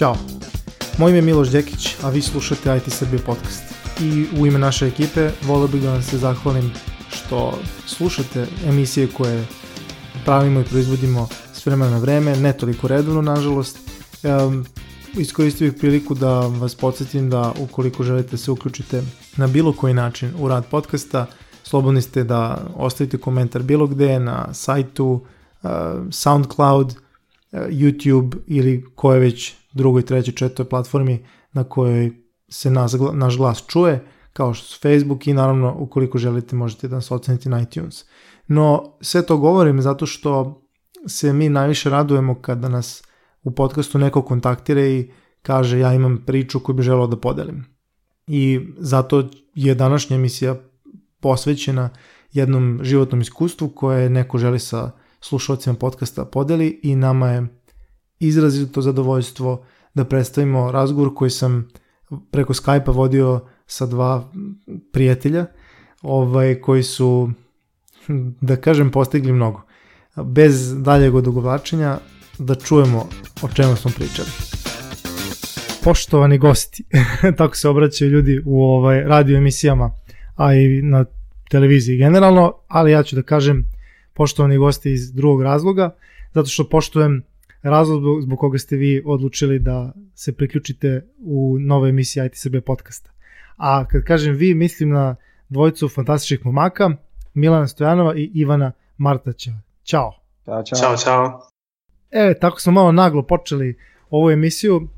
Ćao! Moje ime je Miloš Đekić, a vi slušate IT Srbije podcast. I u ime naše ekipe volio bih da vam se zahvalim što slušate emisije koje pravimo i proizvodimo s vremena na vreme, ne toliko redovno nažalost. Um, iskoristio bih priliku da vas podsjetim da ukoliko želite se uključite na bilo koji način u rad podcasta, slobodni ste da ostavite komentar bilo gde na sajtu, uh, SoundCloud, uh, YouTube ili koje već drugoj, trećoj, četvrtoj platformi na kojoj se nas, naš glas čuje, kao što su Facebook i naravno ukoliko želite možete da nas ocenite na iTunes. No sve to govorim zato što se mi najviše radujemo kada nas u podcastu neko kontaktira i kaže ja imam priču koju bi želeo da podelim. I zato je današnja emisija posvećena jednom životnom iskustvu koje neko želi sa slušalcima podcasta podeli i nama je izrazito zadovoljstvo da predstavimo razgovor koji sam preko Skype-a vodio sa dva prijatelja ovaj, koji su, da kažem, postigli mnogo. Bez daljeg odugovlačenja, da čujemo o čemu smo pričali. Poštovani gosti, tako se obraćaju ljudi u ovaj radio emisijama, a i na televiziji generalno, ali ja ću da kažem poštovani gosti iz drugog razloga, zato što poštujem razlog zbog koga ste vi odlučili da se priključite u nove emisije IT Srbije podcasta. A kad kažem vi, mislim na dvojicu fantastičnih momaka, Milana Stojanova i Ivana Martaća. Ćao. Ćao, čao. Ćao, čao. E, tako smo malo naglo počeli ovu emisiju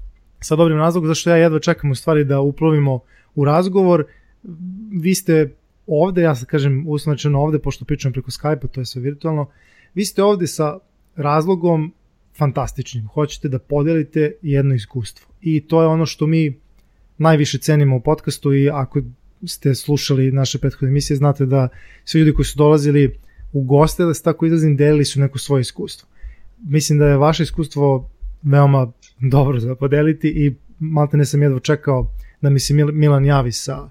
sa dobrim razlogom, zašto ja jedva čekam u stvari da uplovimo u razgovor. Vi ste ovde, ja sad kažem uslovno ovde, pošto pričam preko Skype-a, to je sve virtualno, vi ste ovde sa razlogom fantastičnim. Hoćete da podelite jedno iskustvo. I to je ono što mi najviše cenimo u podcastu i ako ste slušali naše prethodne emisije, znate da svi ljudi koji su dolazili u goste, da se tako izrazim, delili su neko svoje iskustvo. Mislim da je vaše iskustvo veoma dobro za podeliti i malte ne sam jedva čekao da mi se Milan javi sa,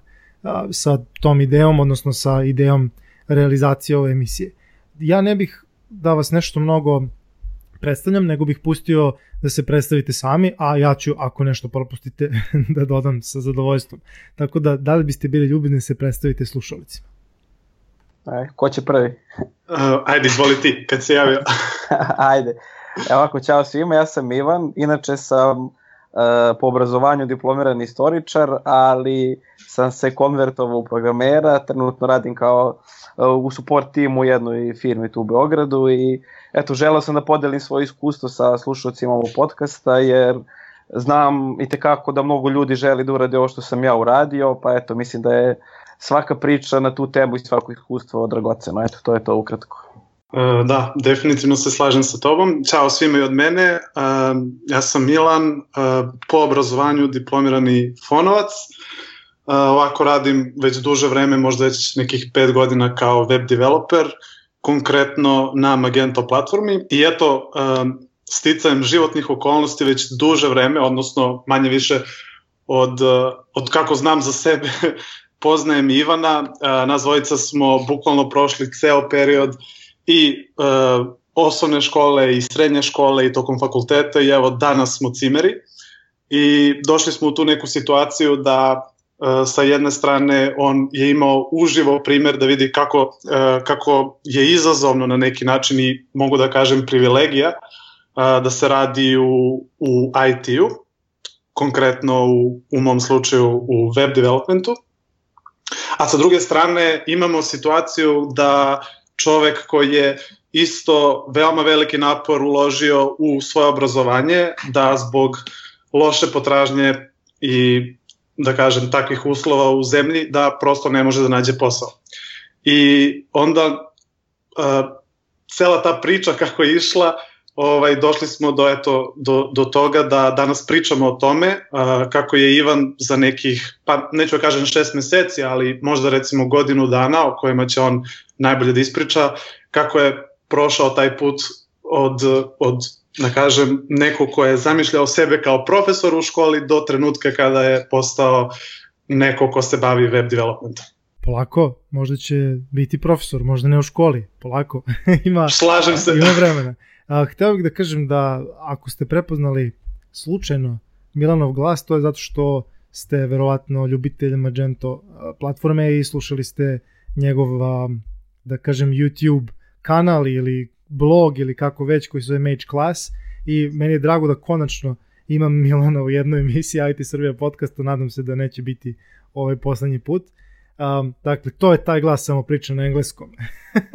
sa tom idejom, odnosno sa idejom realizacije ove emisije. Ja ne bih da vas nešto mnogo predstavljam, nego bih pustio da se predstavite sami, a ja ću, ako nešto propustite, da dodam sa zadovoljstvom. Tako da, da li biste bili ljubini da se predstavite slušalicima? Aj, ko će prvi? uh, ajde, izvoli ti, kad se javio. ajde. Evo ako, čao svima, ja sam Ivan, inače sam uh, po obrazovanju diplomirani istoričar, ali sam se konvertovao u programera, trenutno radim kao uh, u support timu u jednoj firmi tu u Beogradu i eto, želeo sam da podelim svoje iskustvo sa slušalcima ovog podcasta, jer znam i tekako da mnogo ljudi želi da urade ovo što sam ja uradio, pa eto, mislim da je svaka priča na tu temu i svako iskustvo dragoceno. Eto, to je to ukratko. Uh, da, definitivno se slažem sa tobom. Ćao svima i od mene. Uh, ja sam Milan, uh, po obrazovanju diplomirani fonovac. Ovako radim već duže vreme, možda već nekih pet godina kao web developer konkretno na Magento platformi i eto sticajem životnih okolnosti već duže vreme, odnosno manje više od, uh, od kako znam za sebe poznajem Ivana, uh, nas dvojica smo bukvalno prošli ceo period i uh, osnovne škole i srednje škole i tokom fakulteta i evo danas smo cimeri i došli smo u tu neku situaciju da E, sa jedne strane on je imao uživo primer da vidi kako, e, kako je izazovno na neki način i mogu da kažem privilegija e, da se radi u, u IT-u, konkretno u, u mom slučaju u web developmentu. A sa druge strane imamo situaciju da čovek koji je isto veoma veliki napor uložio u svoje obrazovanje, da zbog loše potražnje i da kažem, takvih uslova u zemlji da prosto ne može da nađe posao. I onda uh, cela ta priča kako je išla, ovaj, došli smo do, eto, do, do toga da danas pričamo o tome uh, kako je Ivan za nekih, pa neću da kažem šest meseci, ali možda recimo godinu dana o kojima će on najbolje da ispriča, kako je prošao taj put od, od da kažem, neko ko je zamišljao sebe kao profesor u školi do trenutka kada je postao neko ko se bavi web developmentom. Polako, možda će biti profesor, možda ne u školi, polako. ima, se. Ima vremena. A, hteo bih da kažem da ako ste prepoznali slučajno Milanov glas, to je zato što ste verovatno ljubitelj Magento platforme i slušali ste njegov, da kažem, YouTube kanal ili blog ili kako već koji se zove Mage Class i meni je drago da konačno imam Milana u jednoj emisiji IT Srbija podcastu, nadam se da neće biti ovaj poslednji put. Um, dakle, to je taj glas, samo priča na engleskom.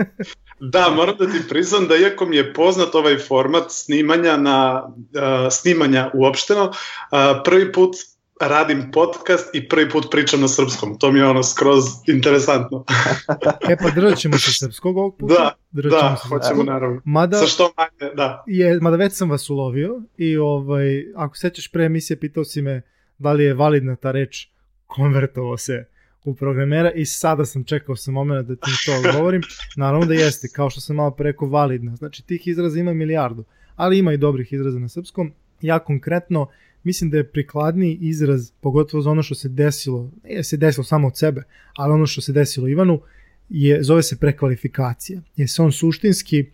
da, moram da ti priznam da iako mi je poznat ovaj format snimanja na uh, snimanja uopšteno, uh, prvi put radim podcast i prvi put pričam na srpskom. To mi je ono skroz interesantno. e pa držat ćemo se srpskog ovog puta. Da, držat da, se hoćemo naravno. Mada, Sa što manje, da. Je, mada već sam vas ulovio i ovaj, ako sećaš pre emisije pitao si me da li je validna ta reč konvertovao se u programera i sada sam čekao sam moment da ti to odgovorim. Naravno da jeste, kao što sam malo preko validna. Znači tih izraza ima milijardu, ali ima i dobrih izraza na srpskom. Ja konkretno mislim da je prikladniji izraz, pogotovo za ono što se desilo, ne se desilo samo od sebe, ali ono što se desilo Ivanu, je, zove se prekvalifikacija. Je se on suštinski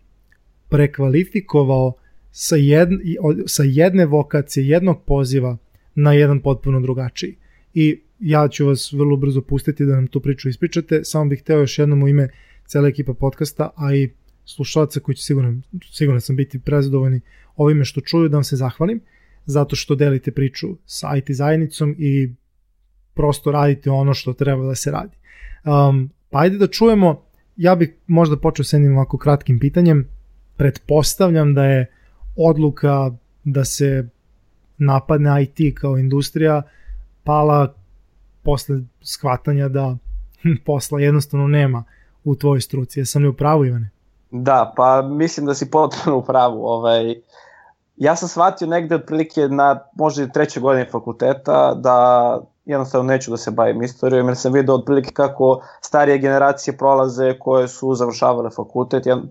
prekvalifikovao sa, jed, sa jedne vokacije, jednog poziva na jedan potpuno drugačiji. I ja ću vas vrlo brzo pustiti da nam tu priču ispričate, samo bih hteo još jednom u ime cele ekipa podcasta, a i slušalaca koji će sigurno, sigurno sam biti prezadovoljni ovime što čuju, da vam se zahvalim zato što delite priču sa IT zajednicom i prosto radite ono što treba da se radi. Um, pa ajde da čujemo, ja bih možda počeo sa jednim ovako kratkim pitanjem. Pretpostavljam da je odluka da se napadne IT kao industrija pala posle shvatanja da hm, posla jednostavno nema u tvojoj struci. Jesam li u pravu, Ivane? Da, pa mislim da si potpuno u pravu. Ovaj, ja sam shvatio negde otprilike na možda i trećoj godini fakulteta da jednostavno neću da se bavim istorijom jer sam vidio otprilike kako starije generacije prolaze koje su završavale fakultet. Ja,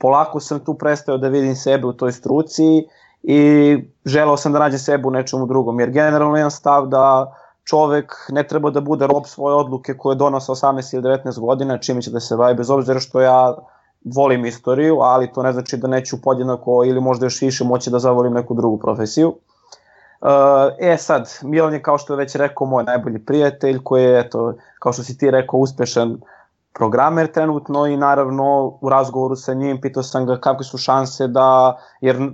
polako sam tu prestao da vidim sebe u toj struci i želeo sam da nađem sebe u nečemu drugom jer generalno imam stav da čovek ne treba da bude rob svoje odluke koje donosa 18 ili 19 godina čime će da se bavi bez obzira što ja volim istoriju, ali to ne znači da neću podjednako ili možda još više moći da zavolim neku drugu profesiju. Uh, e sad, Milan je kao što je već rekao moj najbolji prijatelj koji je, eto, kao što si ti rekao, uspešan programer trenutno i naravno u razgovoru sa njim pitao sam ga kakve su šanse da, jer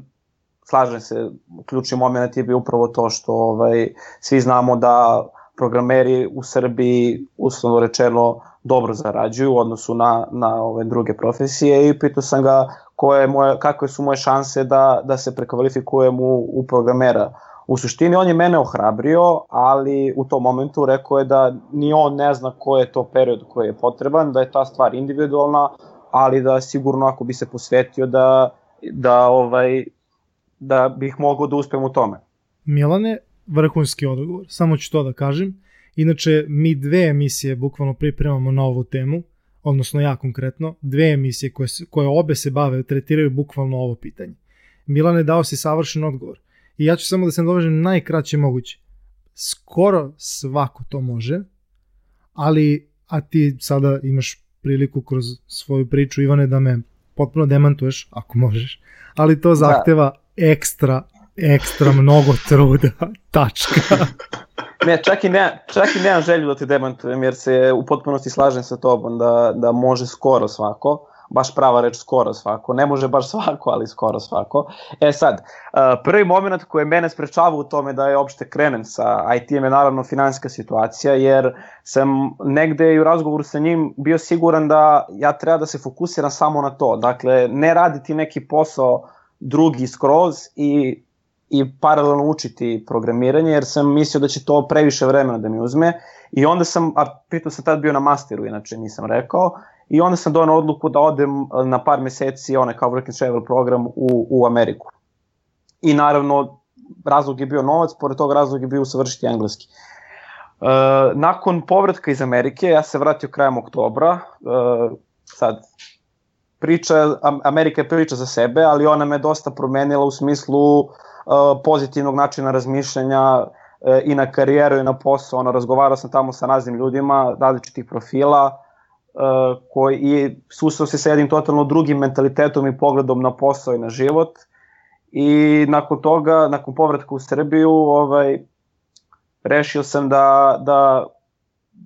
slažem se, ključni moment je bio upravo to što ovaj, svi znamo da programeri u Srbiji, uslovno rečeno, dobro zarađuju u odnosu na, na ove druge profesije i pitao sam ga koje moje, kakve su moje šanse da, da se prekvalifikujem u, u programera. U suštini on je mene ohrabrio, ali u tom momentu rekao je da ni on ne zna koji je to period koji je potreban, da je ta stvar individualna, ali da sigurno ako bi se posvetio da, da, ovaj, da bih mogao da uspem u tome. Milane, vrhunski odgovor, samo ću to da kažem. Inače, mi dve emisije bukvalno pripremamo na ovu temu, odnosno ja konkretno, dve emisije koje, koje obe se bave, tretiraju bukvalno ovo pitanje. Milane dao si savršen odgovor. I ja ću samo da se nadovežem najkraće moguće. Skoro svako to može, ali a ti sada imaš priliku kroz svoju priču Ivane da me potpuno demantuješ, ako možeš, ali to da. zahteva da. Ekstra, ekstra mnogo truda, tačka. Ne, čak i, ne, čak i nemam želju da te demantujem, jer se u potpunosti slažem sa tobom da, da može skoro svako, baš prava reč skoro svako, ne može baš svako, ali skoro svako. E sad, prvi moment koji mene sprečava u tome da je opšte krenem sa IT-em je naravno finansijska situacija, jer sam negde i u razgovoru sa njim bio siguran da ja treba da se fokusiram samo na to, dakle ne raditi neki posao drugi skroz i i paralelno učiti programiranje, jer sam mislio da će to previše vremena da mi uzme. I onda sam, a pritom sam tad bio na masteru, inače nisam rekao, i onda sam donao odluku da odem e, na par meseci, onaj kao work and travel program u, u Ameriku. I naravno, razlog je bio novac, pored toga razlog je bio usavršiti engleski. Uh, nakon povratka iz Amerike, ja se vratio krajem oktobra, uh, sad, priča, Amerika je priča za sebe, ali ona me dosta promenila u smislu uh, pozitivnog načina razmišljanja e, i na karijeru i na posao. Ono, razgovarao sam tamo sa raznim ljudima, različitih profila, e, koji i susao se sa jednim totalno drugim mentalitetom i pogledom na posao i na život. i nakon toga, nakon povratka u Srbiju, ovaj, rešio sam da, da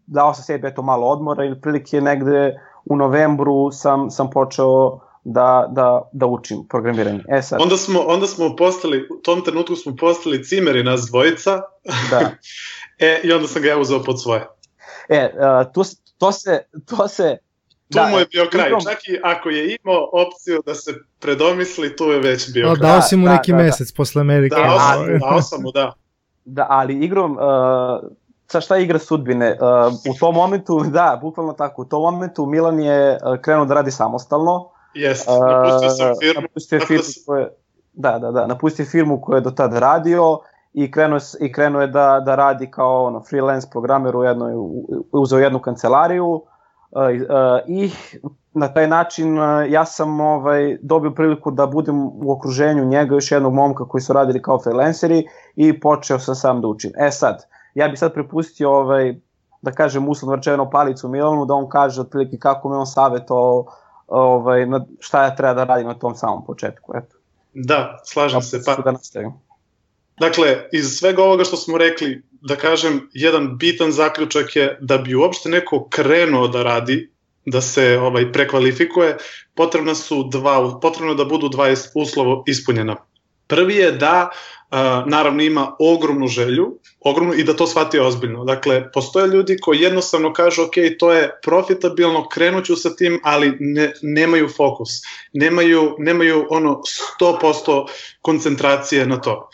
dao sam sebi eto malo odmora i prilike negde u novembru sam, sam počeo da, da, da učim programiranje. E sad. Onda smo, onda smo postali, u tom trenutku smo postali cimeri nas dvojica. Da. e, I onda sam ga ja uzeo pod svoje. E, uh, to, to se, to se Tu da, mu je bio kraj, igrom... čak i ako je imao opciju da se predomisli, tu je već bio da, kraj. Dao si mu da, neki da, da. mesec da. posle Amerike. Dao sam, dao sam mu, da. Da, ali igrom, uh, sa šta igra sudbine? Uh, u tom momentu, da, bukvalno tako, u tom momentu Milan je uh, krenuo da radi samostalno. Jeste, napustio sam firmu. Napustio firmu koje, da, da, da, napustio firmu koju je do tada radio i krenuo, i krenuo je da, da radi kao ono, freelance programer u jednoj, uzeo jednu kancelariju i na taj način ja sam ovaj dobio priliku da budem u okruženju njega još jednog momka koji su radili kao freelanceri i počeo sam sam da učim. E sad, ja bih sad prepustio ovaj da kažem uslovno rečeno palicu Milanu da on kaže otprilike kako mi on savjetovao ovaj, na šta ja treba da radim na tom samom početku. Eto. Da, slažem se. Pa, da nastavim. Dakle, iz svega ovoga što smo rekli, da kažem, jedan bitan zaključak je da bi uopšte neko krenuo da radi, da se ovaj prekvalifikuje, potrebna su dva, potrebno da budu dva uslova ispunjena. Prvi je da naravno ima ogromnu želju ogromnu i da to shvati ozbiljno. Dakle, postoje ljudi koji jednostavno kažu ok, to je profitabilno, krenuću sa tim, ali ne, nemaju fokus, nemaju, nemaju ono 100% koncentracije na to.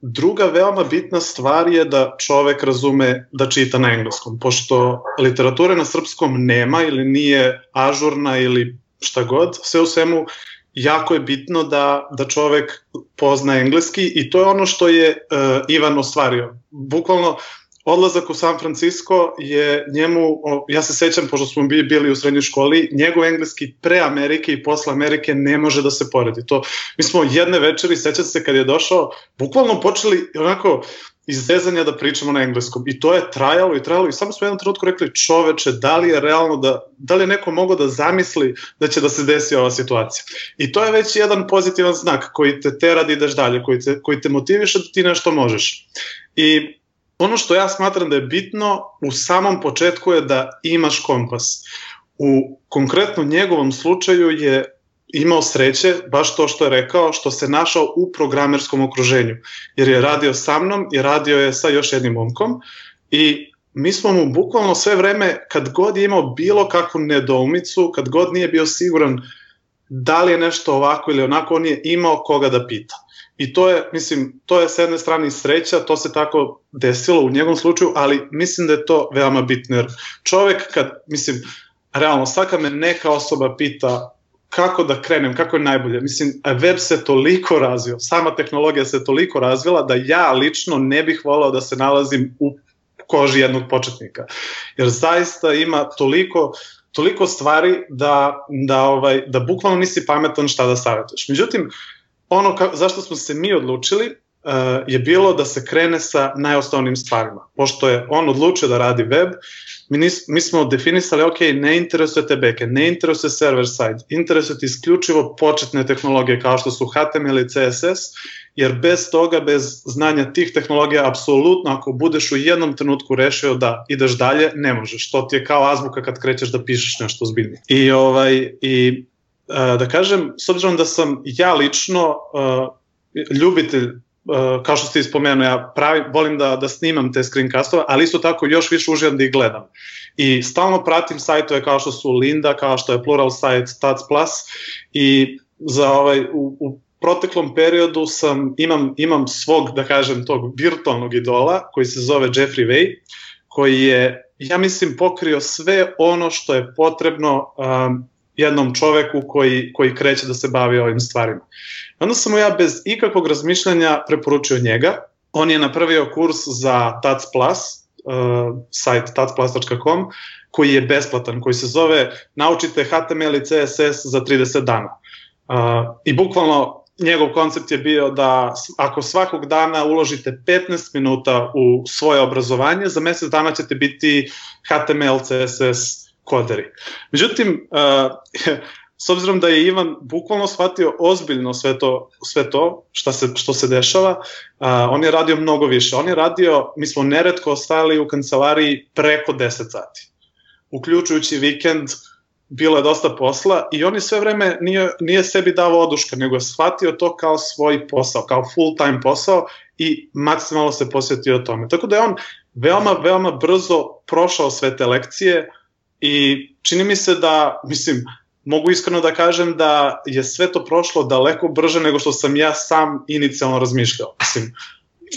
Druga veoma bitna stvar je da čovek razume da čita na engleskom, pošto literature na srpskom nema ili nije ažurna ili šta god, sve u svemu jako je bitno da, da čovek pozna engleski i to je ono što je uh, Ivan ostvario. Bukvalno odlazak u San Francisco je njemu, ja se sećam, pošto smo bili u srednjoj školi, njegov engleski pre Amerike i posle Amerike ne može da se poredi. To, mi smo jedne večeri, sećam se kad je došao, bukvalno počeli onako iz zezanja da pričamo na engleskom. I to je trajalo i trajalo i samo smo jednom trenutku rekli čoveče, da li je realno da, da li je neko mogao da zamisli da će da se desi ova situacija. I to je već jedan pozitivan znak koji te tera da ideš dalje, koji te, koji te motiviše da ti nešto možeš. I ono što ja smatram da je bitno u samom početku je da imaš kompas. U konkretno njegovom slučaju je imao sreće, baš to što je rekao, što se našao u programerskom okruženju. Jer je radio sa mnom i radio je sa još jednim momkom i mi smo mu bukvalno sve vreme, kad god je imao bilo kakvu nedoumicu, kad god nije bio siguran da li je nešto ovako ili onako, on je imao koga da pita. I to je, mislim, to je s jedne strane sreća, to se tako desilo u njegovom slučaju, ali mislim da je to veoma bitno, jer čovek kad, mislim, realno, svaka me neka osoba pita kako da krenem, kako je najbolje. Mislim, web se toliko razvio, sama tehnologija se toliko razvila da ja lično ne bih volao da se nalazim u koži jednog početnika. Jer zaista ima toliko toliko stvari da, da, ovaj, da bukvalno nisi pametan šta da savjetuješ. Međutim, ono ka, zašto smo se mi odlučili uh, je bilo da se krene sa najosnovnim stvarima. Pošto je on odlučio da radi web, mi, nis, mi smo definisali, ok, ne interesuje te backend, ne interesuje server side, interesuje ti isključivo početne tehnologije kao što su HTML i CSS, jer bez toga, bez znanja tih tehnologija, apsolutno ako budeš u jednom trenutku rešio da ideš dalje, ne možeš. To ti je kao azbuka kad krećeš da pišeš nešto zbiljnije. I, ovaj, i da kažem, s obzirom da sam ja lično uh, ljubitelj kao što ste ispomenuo, ja pravi, volim da, da snimam te screencastove, ali isto tako još više uživam da ih gledam. I stalno pratim sajtove kao što su Linda, kao što je Plural Site, Stats Plus i za ovaj, u, u proteklom periodu sam, imam, imam svog, da kažem, tog virtualnog idola koji se zove Jeffrey Way, koji je, ja mislim, pokrio sve ono što je potrebno um, jednom čoveku koji, koji kreće da se bavi ovim stvarima. Onda sam mu ja bez ikakvog razmišljanja preporučio njega. On je napravio kurs za TAC Plus, uh, sajt tacplus.com, koji je besplatan, koji se zove Naučite HTML i CSS za 30 dana. Uh, I bukvalno njegov koncept je bio da ako svakog dana uložite 15 minuta u svoje obrazovanje, za mesec dana ćete biti HTML, CSS koderi. Međutim, uh, s obzirom da je Ivan bukvalno shvatio ozbiljno sve to, sve to šta se, što se dešava, uh, on je radio mnogo više. On je radio, mi smo neretko ostajali u kancelariji preko 10 sati. Uključujući vikend, bilo je dosta posla i on je sve vreme nije, nije sebi dao oduška, nego je shvatio to kao svoj posao, kao full time posao i maksimalno se posvetio tome. Tako da je on veoma, veoma brzo prošao sve te lekcije i čini mi se da, mislim, mogu iskreno da kažem da je sve to prošlo daleko brže nego što sam ja sam inicijalno razmišljao. Mislim,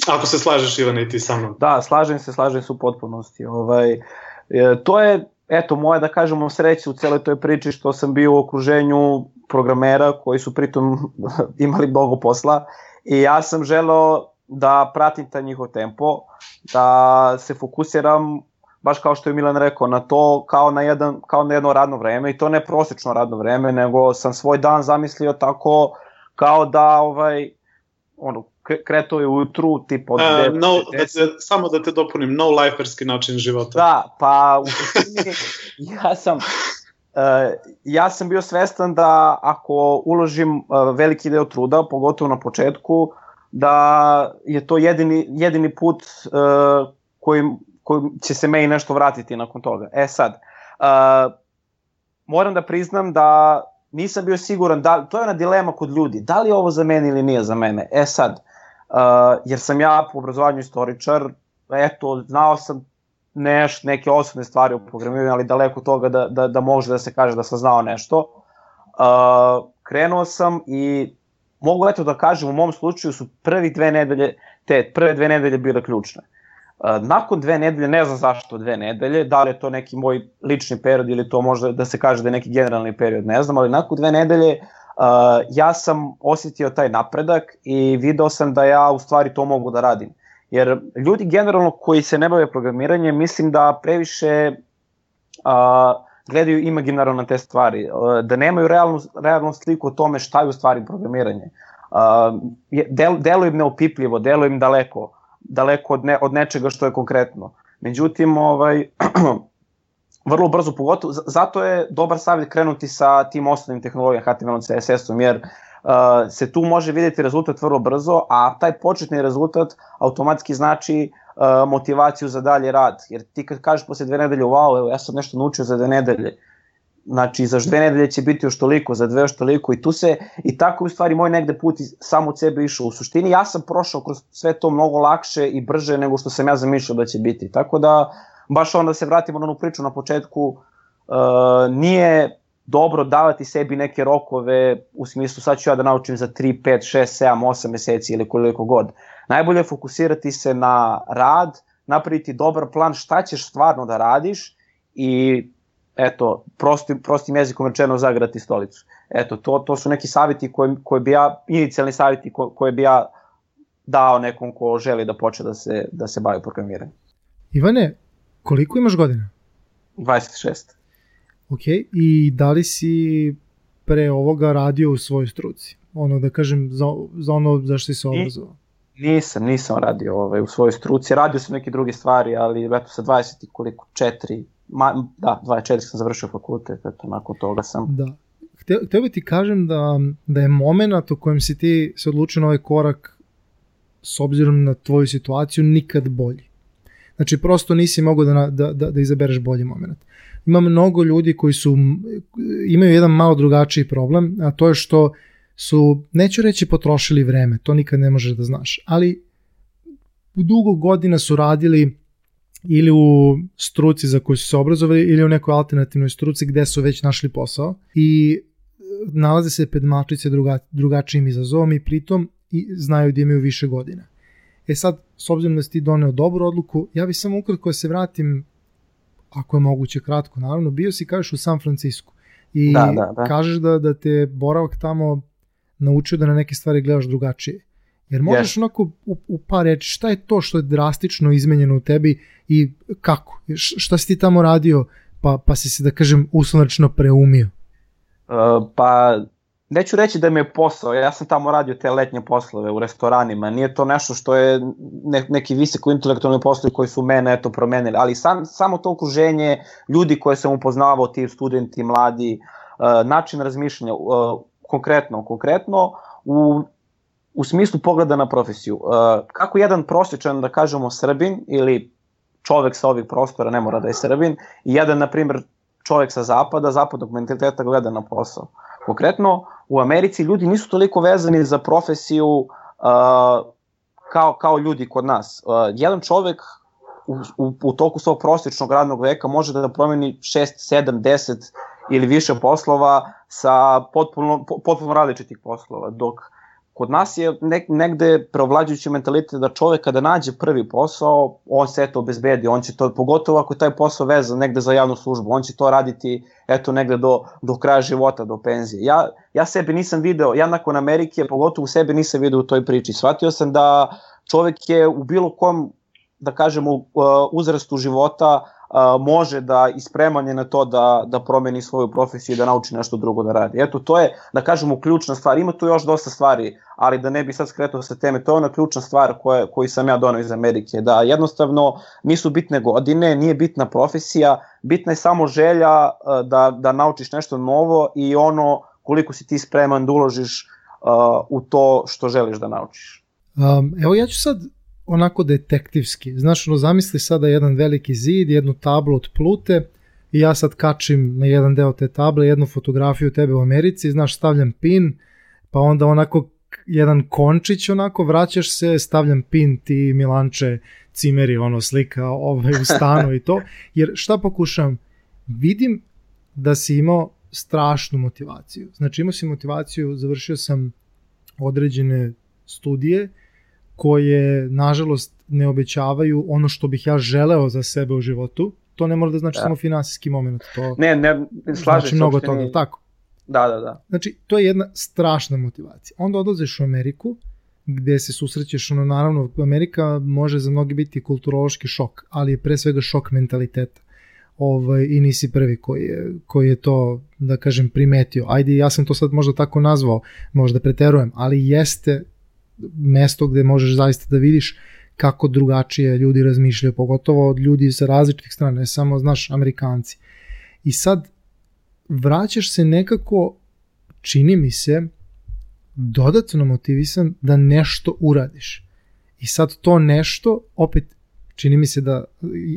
ako se slažeš Ivana i ti sa mnom. Da, slažem se, slažem se u potpunosti. Ovaj, e, to je, eto, moje da kažemo sreće u celoj toj priči što sam bio u okruženju programera koji su pritom imali mnogo posla i ja sam želeo da pratim ta njihov tempo, da se fokusiram baš kao što je Milan rekao, na to kao na, jedan, kao na jedno radno vreme i to ne prosečno radno vreme, nego sam svoj dan zamislio tako kao da ovaj, ono, kreto je ujutru, tipa od uh, no, da te, samo da te dopunim, no liferski način života. Da, pa u suštini ja sam Uh, ja sam bio svestan da ako uložim uh, veliki deo truda, pogotovo na početku, da je to jedini, jedini put uh, kojim koji će se meni nešto vratiti nakon toga. E sad, uh, moram da priznam da nisam bio siguran, da, to je ona dilema kod ljudi, da li je ovo za mene ili nije za mene. E sad, uh, jer sam ja po obrazovanju istoričar, eto, znao sam neš, neke osnovne stvari u programiranju, ali daleko toga da, da, da može da se kaže da sam znao nešto. Uh, krenuo sam i mogu eto da kažem, u mom slučaju su prvi dve nedelje, te prve dve nedelje bile ključne. Uh, Nakon dve nedelje, ne znam zašto dve nedelje, da li je to neki moj lični period ili to možda da se kaže da je neki generalni period, ne znam, ali nakon dve nedelje uh, ja sam osetio taj napredak i video sam da ja u stvari to mogu da radim. Jer ljudi generalno koji se ne bave programiranjem, mislim da previše uh, gledaju imaginarno na te stvari, uh, da nemaju realnu, realnu sliku o tome šta je u stvari programiranje. Uh, del, delo im neopipljivo, delo im daleko daleko od, ne, od nečega što je konkretno. Međutim, ovaj, vrlo brzo pogotovo, zato je dobar savjet krenuti sa tim osnovnim tehnologijama HTML-om, CSS-om, jer uh, se tu može videti rezultat vrlo brzo, a taj početni rezultat automatski znači uh, motivaciju za dalje rad. Jer ti kad kažeš posle dve nedelje, wow, evo, ja sam nešto naučio za dve nedelje, Znači, za dve nedelje će biti još toliko, za dve još toliko i tu se, i tako u stvari moj negde put samo od sebe išao. U suštini ja sam prošao kroz sve to mnogo lakše i brže nego što sam ja zamišljao da će biti. Tako da, baš onda se vratimo na onu priču na početku, uh, nije dobro davati sebi neke rokove u smislu sad ću ja da naučim za 3, 5, 6, 7, 8 meseci ili koliko god. Najbolje je fokusirati se na rad, napraviti dobar plan šta ćeš stvarno da radiš i eto, prostim, prostim jezikom rečeno zagrati stolicu. Eto, to, to su neki savjeti koje, koje bi ja, inicijalni savjeti koje, koje bi ja dao nekom ko želi da počne da se, da se bavi programiranjem. Ivane, koliko imaš godina? 26. Ok, i da li si pre ovoga radio u svojoj struci? Ono da kažem, za, za ono za što si se obrazovao? Nisam, nisam radio ovaj, u svojoj struci. Radio sam neke druge stvari, ali eto sa 20 i koliko, 4, ma, da, 24 sam završio fakultet, eto, nakon toga sam. Da. Hteo, hteo bih ti kažem da, da je moment u kojem si ti se odlučio na ovaj korak s obzirom na tvoju situaciju nikad bolji. Znači, prosto nisi mogao da, da, da, da izabereš bolji moment. Ima mnogo ljudi koji su, imaju jedan malo drugačiji problem, a to je što su, neću reći potrošili vreme, to nikad ne možeš da znaš, ali dugo godina su radili ili u struci za koju su se obrazovali ili u nekoj alternativnoj struci gde su već našli posao i e, nalaze se pred matrice druga, drugačijim izazovom i pritom i znaju da imaju više godina. E sad, s obzirom da si ti doneo dobru odluku, ja bih samo ukratko da se vratim, ako je moguće kratko, naravno, bio si, kažeš, u San Francisku i da, da, da. kažeš da, da te boravak tamo naučio da na neke stvari gledaš drugačije. Jer možeš yes. onako u, u par reći šta je to što je drastično izmenjeno u tebi i kako? Šta si ti tamo radio pa, pa si se da kažem uslovnačno preumio? Uh, pa neću reći da mi je posao, ja sam tamo radio te letnje poslove u restoranima, nije to nešto što je ne, neki visoko intelektualni poslovi koji su mene eto promenili, ali sam, samo to okruženje, ljudi koje sam upoznavao, ti studenti, mladi, način razmišljanja, uh, konkretno, konkretno u, u smislu pogleda na profesiju. Uh, kako jedan prosječan, da kažemo, Srbin ili čovek sa ovih prostora, ne mora da je Srbin, i jedan, na primjer, čovek sa zapada, zapadnog mentaliteta gleda na posao. Konkretno, u Americi ljudi nisu toliko vezani za profesiju uh, kao, kao ljudi kod nas. Uh, jedan čovek u, u, u toku svog prosječnog radnog veka može da promeni 6, 7, 10 ili više poslova sa potpuno, potpuno različitih poslova, dok kod nas je nek, negde preovlađujući mentalitet da čovek kada nađe prvi posao, on se to obezbedi, on će to, pogotovo ako je taj posao vezan negde za javnu službu, on će to raditi eto negde do, do kraja života, do penzije. Ja, ja sebe nisam video, ja nakon Amerike, pogotovo u sebe nisam video u toj priči. Shvatio sam da čovek je u bilo kom, da kažemo, uzrastu života može da ispreman je na to da, da promeni svoju profesiju i da nauči nešto drugo da radi. Eto, to je, da kažemo, ključna stvar. Ima tu još dosta stvari, ali da ne bi sad skretao sa teme, to je ona ključna stvar koje, koju sam ja donao iz Amerike, da jednostavno nisu bitne godine, nije bitna profesija, bitna je samo želja da, da naučiš nešto novo i ono koliko si ti spreman da uložiš uh, u to što želiš da naučiš. Um, evo ja ću sad onako detektivski. Znaš, ono, zamisli sada jedan veliki zid, jednu tablu od plute i ja sad kačim na jedan deo te table jednu fotografiju tebe u Americi, znaš, stavljam pin, pa onda onako jedan končić onako, vraćaš se, stavljam pin ti Milanče cimeri, ono, slika ovaj, u stanu i to, jer šta pokušam? Vidim da si imao strašnu motivaciju. Znači imao si motivaciju, završio sam određene studije, koje nažalost ne obećavaju ono što bih ja želeo za sebe u životu. To ne mora da znači da. samo finansijski moment, to ne, ne, slažem znači mnogo toga, ni... tako. Da, da, da. Znači, to je jedna strašna motivacija. Onda odlaziš u Ameriku, gde se susrećeš, ono, naravno, Amerika može za mnogi biti kulturološki šok, ali je pre svega šok mentaliteta. Ovaj, I nisi prvi koji je, koji je to, da kažem, primetio. Ajde, ja sam to sad možda tako nazvao, možda preterujem, ali jeste mesto gde možeš zaista da vidiš kako drugačije ljudi razmišljaju, pogotovo od ljudi sa različitih strana, ne samo, znaš, Amerikanci. I sad vraćaš se nekako, čini mi se, dodatno motivisan da nešto uradiš. I sad to nešto, opet, čini mi se da,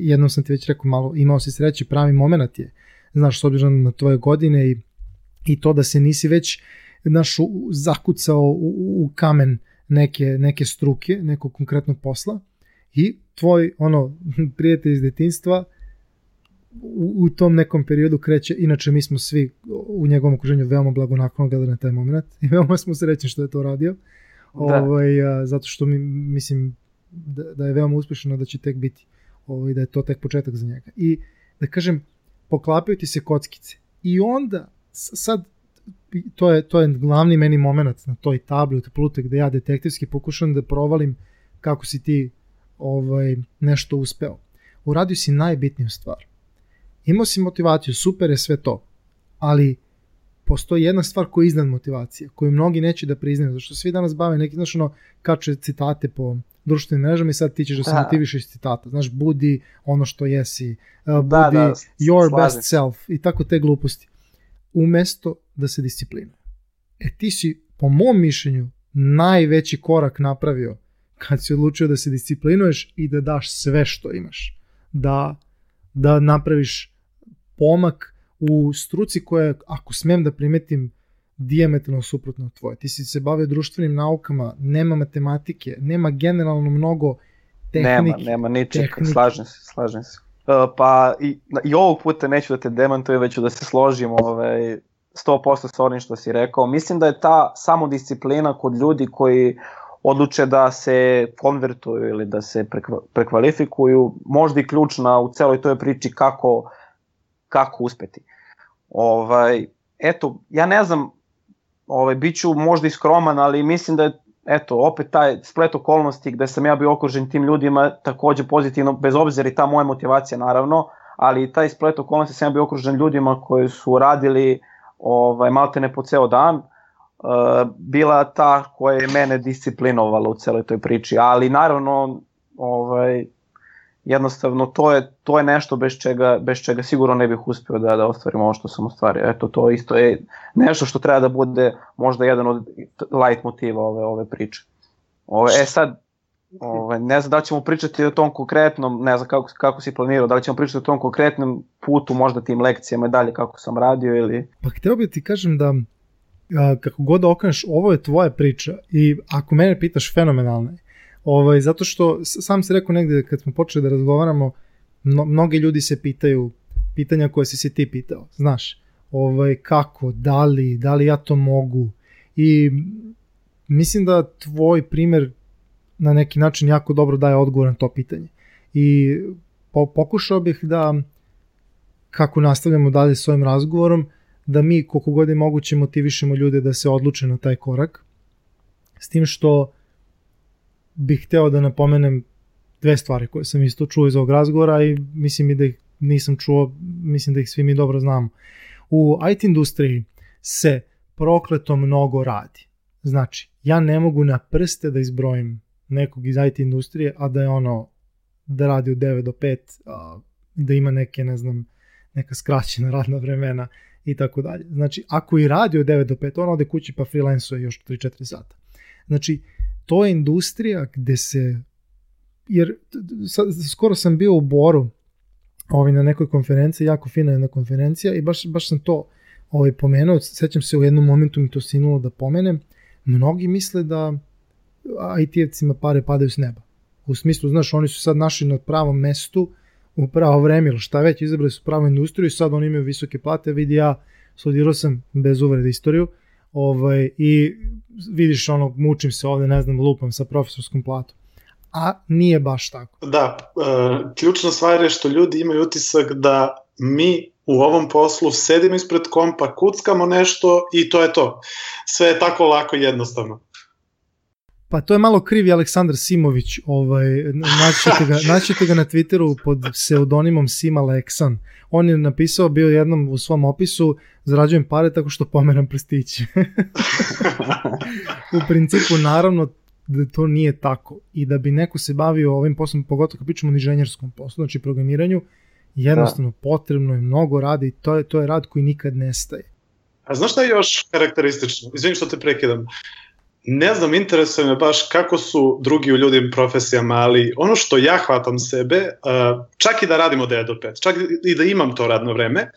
jednom sam ti već rekao malo, imao si sreće, pravi moment je, znaš, s obzirom na tvoje godine i, i to da se nisi već, znaš, zakucao u, u kamen uh, neke, neke struke, nekog konkretnog posla i tvoj ono prijatelj iz detinstva u, u tom nekom periodu kreće, inače mi smo svi u njegovom okruženju veoma blagonaklono gledali na taj moment i veoma smo srećni što je to radio. Da. Ovaj, a, zato što mi mislim da, da je veoma uspešno da će tek biti ovaj, da je to tek početak za njega. I da kažem, poklapaju ti se kockice. I onda, sad to je, to je glavni meni moment na toj tabli od plute gde ja detektivski pokušam da provalim kako si ti ovaj, nešto uspeo. Uradio si najbitniju stvar. Imao si motivaciju, super je sve to, ali postoji jedna stvar koja je iznad motivacije, koju mnogi neće da priznaju, zašto svi danas bave neki, znaš, ono, kače citate po društvenim mrežama i sad ti ćeš da se da. motiviš iz citata. Znaš, budi ono što jesi, uh, da, budi da, da, your slažem. best self i tako te gluposti umesto da se disciplinuje. E ti si, po mom mišljenju, najveći korak napravio kad si odlučio da se disciplinuješ i da daš sve što imaš. Da, da napraviš pomak u struci koja, ako smem da primetim, diametralno suprotno tvoje. Ti si se bavio društvenim naukama, nema matematike, nema generalno mnogo tehnike. Nema, nema ničeg, slažem se, slažem se. Uh, pa i, i ovog puta neću da te demantujem, već da se složim ovaj, 100% sa onim što si rekao. Mislim da je ta samodisciplina kod ljudi koji odluče da se konvertuju ili da se prekvalifikuju, možda i ključna u celoj toj priči kako, kako uspeti. Ovaj, eto, ja ne znam, ovaj, bit ću možda i skroman, ali mislim da je eto, opet taj splet okolnosti gde sam ja bio okružen tim ljudima takođe pozitivno, bez obzira i ta moja motivacija naravno, ali taj splet okolnosti sam ja bio okružen ljudima koji su radili ovaj, maltene po ceo dan, uh, bila ta koja je mene disciplinovala u celoj toj priči, ali naravno ovaj, jednostavno to je, to je nešto bez čega, bez čega sigurno ne bih uspio da, da ostvarim ovo što sam ostvario. Eto, to isto je nešto što treba da bude možda jedan od light motiva ove, ove priče. Ove, e sad, ove, ne znam da li ćemo pričati o tom konkretnom, ne znam kako, kako si planirao, da li ćemo pričati o tom konkretnom putu, možda tim lekcijama i dalje kako sam radio ili... Pa hteo bih ti kažem da a, kako god da okreneš, ovo je tvoja priča i ako mene pitaš fenomenalno je. Ovaj, zato što sam se rekao negde kad smo počeli da razgovaramo, mno, mnogi ljudi se pitaju pitanja koje si se ti pitao, znaš, ovaj, kako, da li, da li ja to mogu i mislim da tvoj primer na neki način jako dobro daje odgovor na to pitanje. I po, pokušao bih da kako nastavljamo dalje s ovim razgovorom, da mi koliko god je moguće motivišemo ljude da se odluče na taj korak. S tim što bih hteo da napomenem dve stvari koje sam isto čuo iz ovog razgovora i mislim i da ih nisam čuo, mislim da ih svi mi dobro znamo. U IT industriji se prokleto mnogo radi. Znači, ja ne mogu na prste da izbrojim nekog iz IT industrije, a da je ono, da radi od 9 do 5, a, da ima neke, ne znam, neka skraćena radna vremena i tako dalje. Znači, ako i radi od 9 do 5, on ode kući pa freelancuje još 3-4 sata. Znači, to je industrija gde se, jer skoro sam bio u Boru ovaj, na nekoj konferenciji, jako fina jedna konferencija i baš, baš sam to ovaj, pomenuo, sećam se u jednom momentu mi to sinulo da pomenem, mnogi misle da IT-evcima pare padaju s neba. U smislu, znaš, oni su sad našli na pravom mestu, u pravo vreme ili šta već, izabrali su pravu industriju i sad oni imaju visoke plate, vidi ja studirao sam bez uvrede istoriju ovaj, i vidiš ono, mučim se ovde, ne znam, lupam sa profesorskom platom. A nije baš tako. Da, uh, ključna stvar je što ljudi imaju utisak da mi u ovom poslu sedimo ispred kompa, kuckamo nešto i to je to. Sve je tako lako jednostavno. Pa to je malo krivi Aleksandar Simović, ovaj, naćete ga, naćete ga na Twitteru pod pseudonimom Sima Leksan. On je napisao, bio jednom u svom opisu, zarađujem pare tako što pomeram prstiće. u principu, naravno, da to nije tako i da bi neko se bavio ovim poslom, pogotovo kad pričamo o inženjerskom poslu, znači programiranju, jednostavno da. potrebno je mnogo rada i to je, to je rad koji nikad nestaje. A znaš šta je još karakteristično? Izvinim što te prekidam ne znam, interesuje me baš kako su drugi u ljudim profesijama, ali ono što ja hvatam sebe, čak i da radim od 9 do 5, čak i da imam to radno vreme,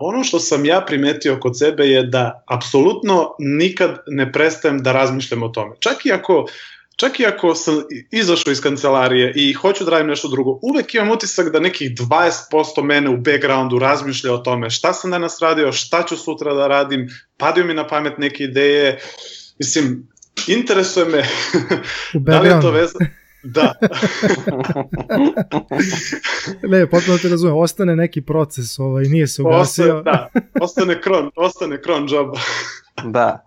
ono što sam ja primetio kod sebe je da apsolutno nikad ne prestajem da razmišljam o tome. Čak i ako čak i ako sam izašao iz kancelarije i hoću da radim nešto drugo, uvek imam utisak da nekih 20% mene u backgroundu razmišlja o tome šta sam danas radio, šta ću sutra da radim, padaju mi na pamet neke ideje, uh, Mislim, interesuje me da li je to veza... Da. ne, potpuno te razumem, ostane neki proces, ovaj, nije se ugasio. Ostane, da, ostane kron, ostane kron job. da.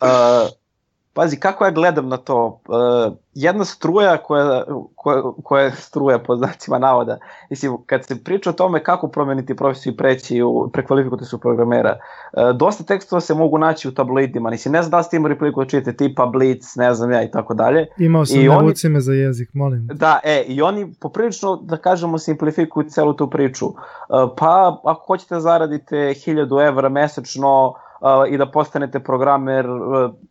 Uh, Pazi, kako ja gledam na to, uh, jedna struja koja, koja, koja je struja po znacima navoda, mislim, kad se priča o tome kako promeniti profesiju i preći u prekvalifikovati su programera, uh, dosta tekstova se mogu naći u tabloidima, mislim, ne znam da ste imali priliku da čujete tipa Blitz, ne znam ja i tako dalje. Imao sam naucime za jezik, molim. Da, e, i oni poprilično, da kažemo, simplifikuju celu tu priču. Uh, pa, ako hoćete da zaradite 1000 evra mesečno, i da postanete programer,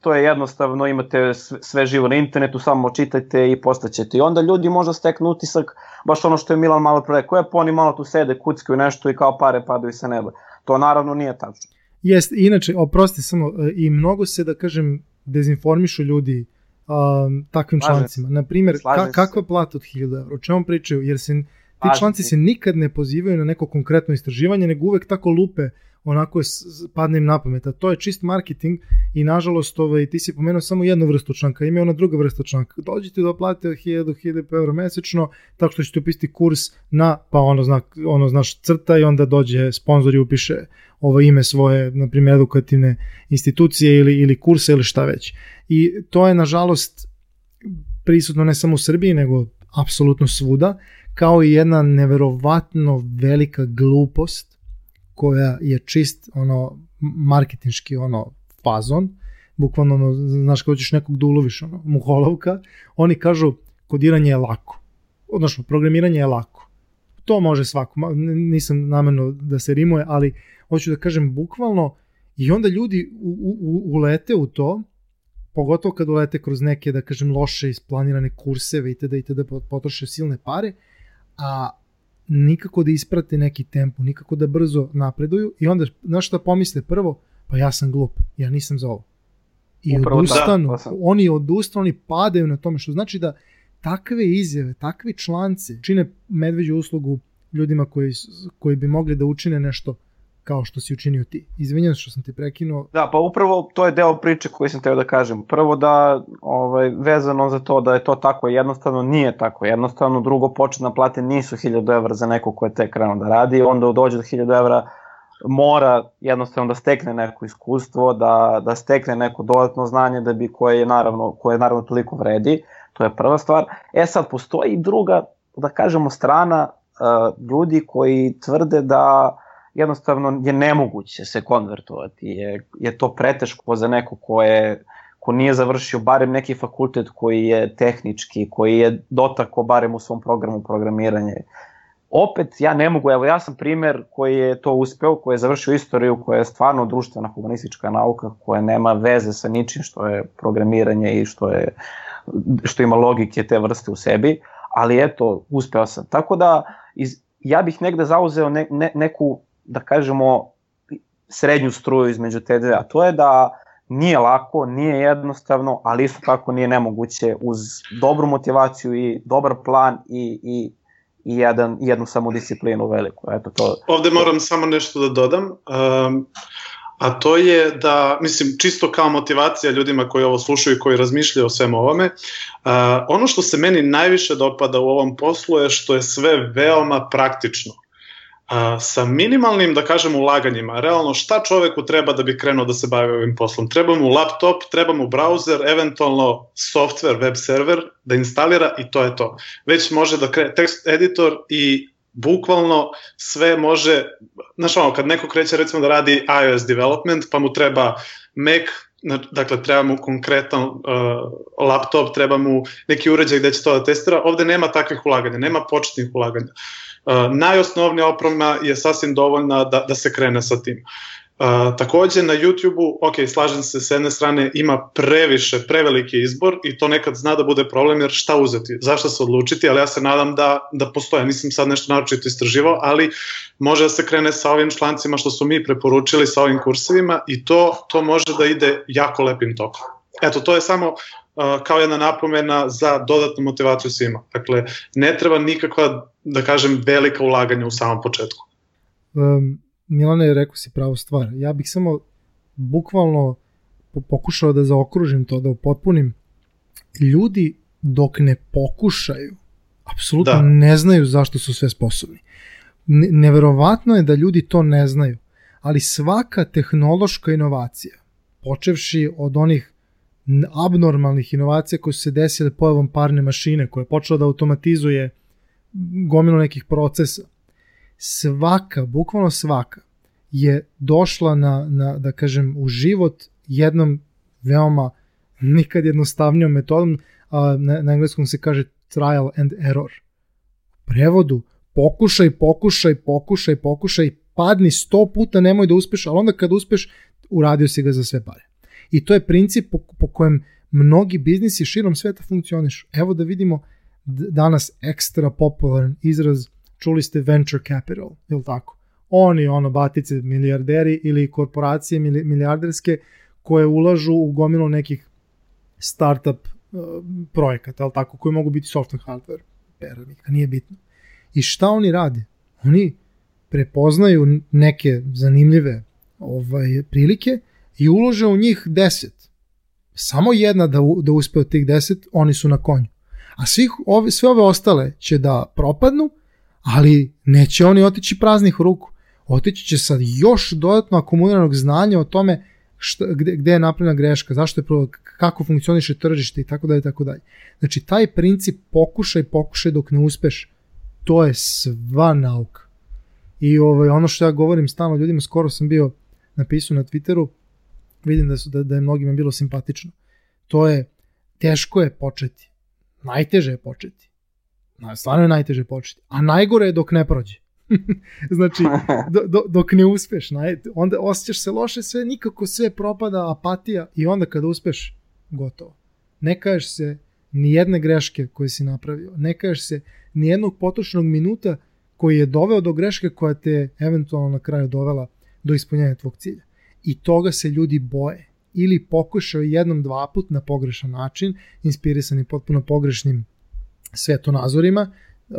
to je jednostavno, imate sve živo na internetu, samo čitajte i postaćete. I onda ljudi možda steknu utisak, baš ono što je Milan malo pre rekao, je pa oni malo tu sede, kuckaju nešto i kao pare padaju sa neba. To naravno nije tačno. Jest, inače, oprosti samo, e, i mnogo se, da kažem, dezinformišu ljudi um, takvim Slažem člancima. Na primjer, ka, kakva plata od 1000 evra? O čemu pričaju? Jer se, ti članci se nikad ne pozivaju na neko konkretno istraživanje, nego uvek tako lupe onako padne im na pamet, a to je čist marketing i nažalost ovaj, ti si pomenuo samo jednu vrstu članka, ima ona druga vrsta članka. Dođite da platite 1000-1000 evra mesečno, tako što ćete upisati kurs na, pa ono, zna, ono znaš crta i onda dođe sponsor i upiše ovo ime svoje, na primjer, edukativne institucije ili, ili kurse ili šta već. I to je nažalost prisutno ne samo u Srbiji, nego apsolutno svuda, kao i jedna neverovatno velika glupost koja je čist ono marketinški ono fazon, bukvalno ono, znaš kada hoćeš nekog da uloviš ono, muholovka, oni kažu kodiranje je lako. odnosno programiranje je lako. To može svako, nisam namerno da se rimuje, ali hoću da kažem bukvalno i onda ljudi u, u, ulete u to, pogotovo kad ulete kroz neke, da kažem, loše isplanirane kurseve i tada i tada potroše silne pare, a nikako da isprate neki tempo, nikako da brzo napreduju i onda, znaš šta pomisle prvo? Pa ja sam glup, ja nisam za ovo. I Upravo odustanu, da, oni odustanu, oni padaju na tome, što znači da takve izjave, takvi članci čine medveđu uslugu ljudima koji, koji bi mogli da učine nešto kao što si učinio ti. Izvinjam što sam te prekinuo. Da, pa upravo to je deo priče koji sam teo da kažem. Prvo da, ovaj, vezano za to da je to tako jednostavno, nije tako jednostavno. Drugo, početna plate nisu 1000 evra za neko ko je tek krenuo da radi. Onda dođe do 1000 evra mora jednostavno da stekne neko iskustvo, da, da stekne neko dodatno znanje da bi koje je naravno, koje je naravno toliko vredi. To je prva stvar. E sad, postoji druga, da kažemo, strana uh, ljudi koji tvrde da jednostavno je nemoguće se konvertovati, je, je to preteško za neko ko je ko nije završio barem neki fakultet koji je tehnički, koji je dotako barem u svom programu programiranje. Opet ja ne mogu, evo ja sam primer koji je to uspeo, koji je završio istoriju, koja je stvarno društvena humanistička nauka, koja nema veze sa ničim što je programiranje i što je što ima logike te vrste u sebi, ali eto, uspeo sam. Tako da iz, ja bih negde zauzeo ne, ne, neku da kažemo, srednju struju između te dve, a to je da nije lako, nije jednostavno, ali isto tako nije nemoguće uz dobru motivaciju i dobar plan i, i, i jedan, jednu samodisciplinu veliku. Eto, to, Ovde moram samo nešto da dodam. Um, a to je da, mislim, čisto kao motivacija ljudima koji ovo slušaju i koji razmišljaju o svem ovome, uh, ono što se meni najviše dopada u ovom poslu je što je sve veoma praktično a, sa minimalnim, da kažem, ulaganjima, realno šta čoveku treba da bi krenuo da se bavi ovim poslom? Treba mu laptop, treba mu browser, eventualno software, web server da instalira i to je to. Već može da krene tekst editor i bukvalno sve može, znaš ono, kad neko kreće recimo da radi iOS development, pa mu treba Mac, dakle treba mu konkretan uh, laptop, treba mu neki uređaj gde će to da testira, ovde nema takvih ulaganja, nema početnih ulaganja. Uh, najosnovnija oprema je sasvim dovoljna da, da se krene sa tim. Uh, takođe na YouTube-u, ok, slažem se, s jedne strane ima previše, preveliki izbor i to nekad zna da bude problem jer šta uzeti, zašto se odlučiti, ali ja se nadam da, da postoje, nisam sad nešto naročito istraživao, ali može da se krene sa ovim člancima što su mi preporučili sa ovim kursevima i to, to može da ide jako lepim tokom. Eto, to je samo kao jedna napomena za dodatnu motivaciju svima. Dakle, ne treba nikakva, da kažem, velika ulaganja u samom početku. Um, Milane, rekao si pravu stvar. Ja bih samo bukvalno pokušao da zaokružim to, da upotpunim. Ljudi dok ne pokušaju, apsolutno da. ne znaju zašto su sve sposobni. Neverovatno je da ljudi to ne znaju, ali svaka tehnološka inovacija, počevši od onih abnormalnih inovacija koje su se desile pojavom parne mašine koja je počela da automatizuje gomilu nekih procesa. Svaka, bukvalno svaka, je došla na, na da kažem, u život jednom veoma nikad jednostavnijom metodom, a na, na engleskom se kaže trial and error. U prevodu, pokušaj, pokušaj, pokušaj, pokušaj, padni sto puta, nemoj da uspeš, ali onda kad uspeš, uradio si ga za sve pare. I to je princip po, po kojem mnogi biznisi širom sveta funkcionišu. Evo da vidimo danas ekstra popularan izraz, čuli ste venture capital, je li tako? Oni, ono, batice milijarderi ili korporacije milijarderske koje ulažu u gomilu nekih startup uh, projekata, je li tako, koji mogu biti software, hardware, peravnika, nije bitno. I šta oni rade? Oni prepoznaju neke zanimljive ovaj, prilike i ulože u njih 10. Samo jedna da, da uspe od tih 10, oni su na konju. A svih ove, sve ove ostale će da propadnu, ali neće oni otići praznih ruku. Otići će sa još dodatno akumuliranog znanja o tome šta, gde, gde je napravljena greška, zašto je prvo, kako funkcioniše tržište i tako dalje tako dalje. Znači taj princip pokušaj, pokušaj dok ne uspeš, to je sva nauka. I ovaj, ono što ja govorim stalno ljudima, skoro sam bio napisao na Twitteru, vidim da, su, da, da je mnogima bilo simpatično. To je, teško je početi. Najteže je početi. Stvarno je najteže početi. A najgore je dok ne prođe. znači, do, do, dok ne uspeš, naj, onda osjećaš se loše, sve nikako sve propada, apatija i onda kada uspeš, gotovo. Ne kažeš se ni jedne greške koje si napravio, ne kažeš se ni jednog potrošenog minuta koji je doveo do greške koja te eventualno na kraju dovela do ispunjenja tvog cilja. I toga se ljudi boje. Ili pokušaju jednom, dva put na pogrešan način, inspirisani potpuno pogrešnim svetonazorima, uh,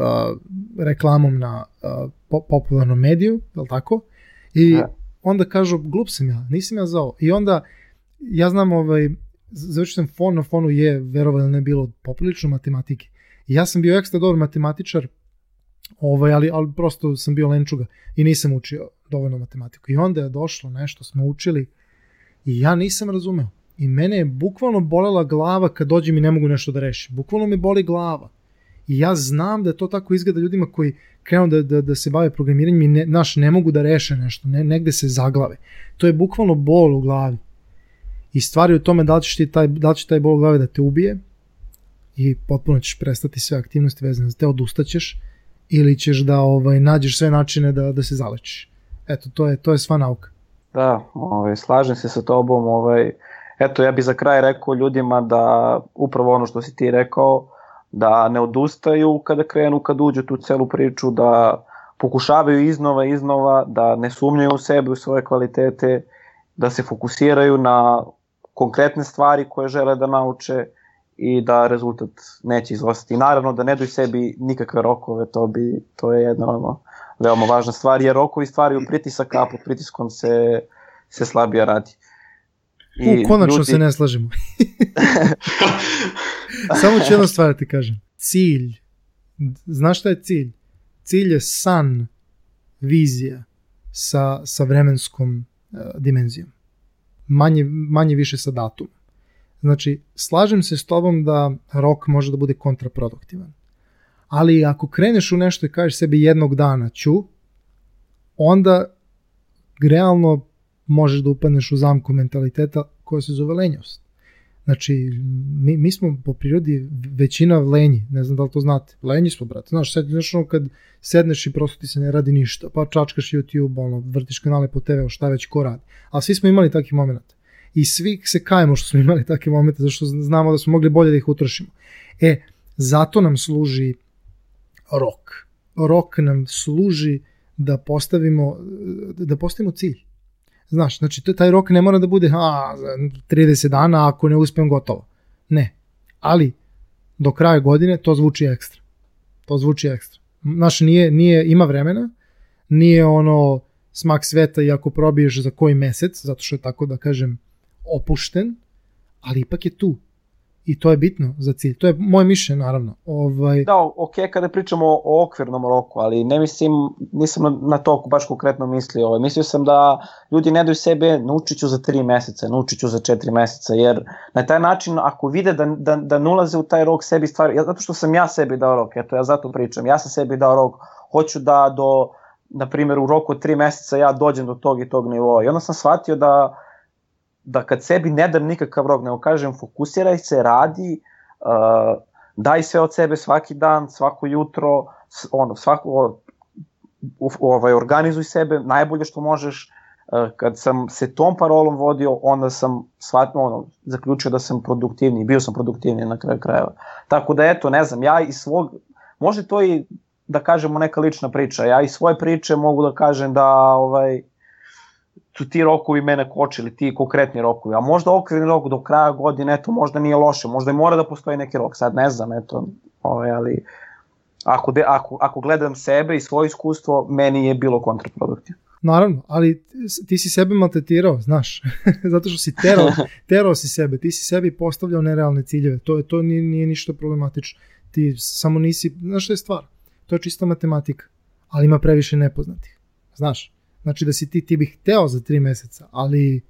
reklamom na uh, po popularnom mediju, je li tako? I onda kažu, glup sam ja, nisam ja za ovo. I onda, ja znam, ovaj, završio sam fon, na fonu je, verovali ne bilo, poprilično matematike. I ja sam bio ekstra dobar matematičar, ovaj, ali, ali prosto sam bio lenčuga i nisam učio dovoljno matematiku. I onda je došlo nešto, smo učili i ja nisam razumeo. I mene je bukvalno bolela glava kad dođem i ne mogu nešto da rešim. Bukvalno me boli glava. I ja znam da to tako izgleda ljudima koji krenu da, da, da se bave programiranjem i ne, naš, ne mogu da reše nešto, ne, negde se zaglave. To je bukvalno bol u glavi. I stvari u tome da li, ćeš ti taj, da li će taj bol u glavi da te ubije i potpuno ćeš prestati sve aktivnosti vezane za te, odustaćeš ili ćeš da ovaj, nađeš sve načine da, da se zalečiš. Eto, to je, to je sva nauka. Da, ovaj, slažem se sa tobom. Ovaj, eto, ja bih za kraj rekao ljudima da upravo ono što si ti rekao, da ne odustaju kada krenu, kad uđu tu celu priču, da pokušavaju iznova iznova, da ne sumnjaju u sebe, u svoje kvalitete, da se fokusiraju na konkretne stvari koje žele da nauče i da rezultat neće izostati. Naravno da ne doj sebi nikakve rokove, to bi to je jedna ono, veoma važna stvar, jer rokovi stvaraju pritisak, a pod pritiskom se, se slabije radi. I U, konačno ljudi... se ne slažemo. Samo ću jednu stvar da ti kažem. Cilj. Znaš šta je cilj? Cilj je san, vizija sa, sa vremenskom uh, dimenzijom. Manje, manje više sa datumom. Znači, slažem se s tobom da rok može da bude kontraproduktivan. Ali ako kreneš u nešto i kažeš sebi jednog dana ću, onda realno možeš da upadneš u zamku mentaliteta koja se zove lenjost. Znači, mi, mi smo po prirodi većina lenji, ne znam da li to znate. Lenji smo, brate. Znaš, sed, znaš ono kad sedneš i prosto ti se ne radi ništa, pa čačkaš YouTube, ono, vrtiš kanale po TV-u, šta već ko radi. Ali svi smo imali takih momenta. I svi se kajemo što smo imali takve momente, zašto znamo da smo mogli bolje da ih utrošimo. E, zato nam služi rok. Rok nam služi da postavimo, da postavimo cilj. Znaš, znači taj rok ne mora da bude a, 30 dana, ako ne uspem gotovo. Ne. Ali do kraja godine to zvuči ekstra. To zvuči ekstra. Znaš, nije, nije, ima vremena, nije ono smak sveta i ako probiješ za koji mesec, zato što je tako da kažem opušten, ali ipak je tu i to je bitno za cilj. To je moje mišljenje naravno. Ovaj... Da, ok, kada pričamo o okvirnom roku, ali ne mislim, nisam na, to baš konkretno mislio. Ovaj. Mislio sam da ljudi ne daju sebe, naučit ću za tri meseca, naučit ću za četiri meseca, jer na taj način ako vide da, da, da nulaze u taj rok sebi stvari, ja, zato što sam ja sebi dao rok, eto ja zato pričam, ja sam sebi dao rok, hoću da do, na primjer u roku od tri meseca ja dođem do tog i tog nivoa i onda sam shvatio da da kad sebi ne dam nikakav rok, nego kažem fokusiraj se, radi, uh, daj sve od sebe svaki dan, svako jutro, ono, svako, ovaj, organizuj sebe najbolje što možeš, uh, kad sam se tom parolom vodio, onda sam shvatno, ono, zaključio da sam produktivniji, bio sam produktivniji na kraju krajeva. Tako da eto, ne znam, ja iz svog, može to i da kažemo neka lična priča, ja iz svoje priče mogu da kažem da ovaj, su ti rokovi mene kočili, ti konkretni rokovi, a možda okvirni rok do kraja godine, eto, možda nije loše, možda i mora da postoji neki rok, sad ne znam, eto, ovaj, ali ako, de, ako, ako gledam sebe i svoje iskustvo, meni je bilo kontraproduktivno. Naravno, ali ti si sebe maltretirao, znaš, zato što si terao, terao si sebe, ti si sebi postavljao nerealne ciljeve, to, je, to nije, nije ništa problematično, ti samo nisi, znaš što je stvar, to je čista matematika, ali ima previše nepoznatih, znaš, Znači da si ti, ti bih hteo za tri meseca, ali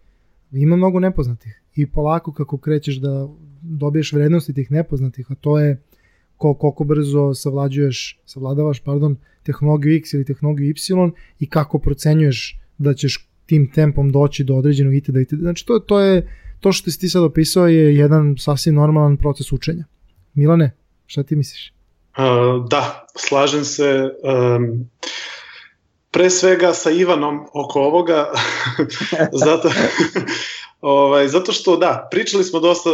ima mnogo nepoznatih i polako kako krećeš da dobiješ vrednosti tih nepoznatih, a to je ko, koliko brzo savlađuješ, savladavaš pardon, tehnologiju X ili tehnologiju Y i kako procenjuješ da ćeš tim tempom doći do određenog itd. itd. Znači to, to je to što si ti sad opisao je jedan sasvim normalan proces učenja. Milane, šta ti misliš? Uh, da, slažem se. Um, pre svega sa Ivanom oko ovoga, zato, ovaj, zato što da, pričali smo dosta,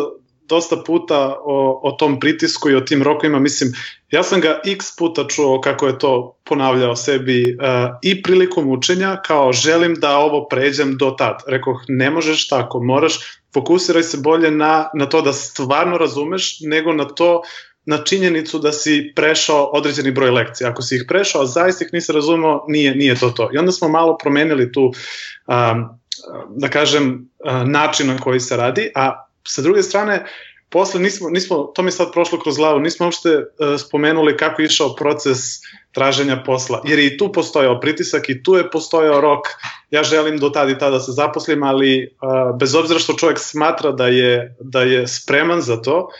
dosta puta o, o tom pritisku i o tim rokovima, mislim, ja sam ga x puta čuo kako je to ponavljao sebi uh, i prilikom učenja, kao želim da ovo pređem do tad. Rekao, ne možeš tako, moraš, fokusiraj se bolje na, na to da stvarno razumeš, nego na to na činjenicu da si prešao određeni broj lekcija. Ako si ih prešao, zaista ih nisi razumeo, nije, nije to to. I onda smo malo promenili tu, um, da kažem, način na koji se radi, a sa druge strane, posle nismo, nismo, to mi sad prošlo kroz glavu, nismo uopšte uh, spomenuli kako je išao proces traženja posla, jer i tu postojao pritisak i tu je postojao rok, ja želim do tada i tada da se zaposlim, ali uh, bez obzira što čovjek smatra da je, da je spreman za to, uh,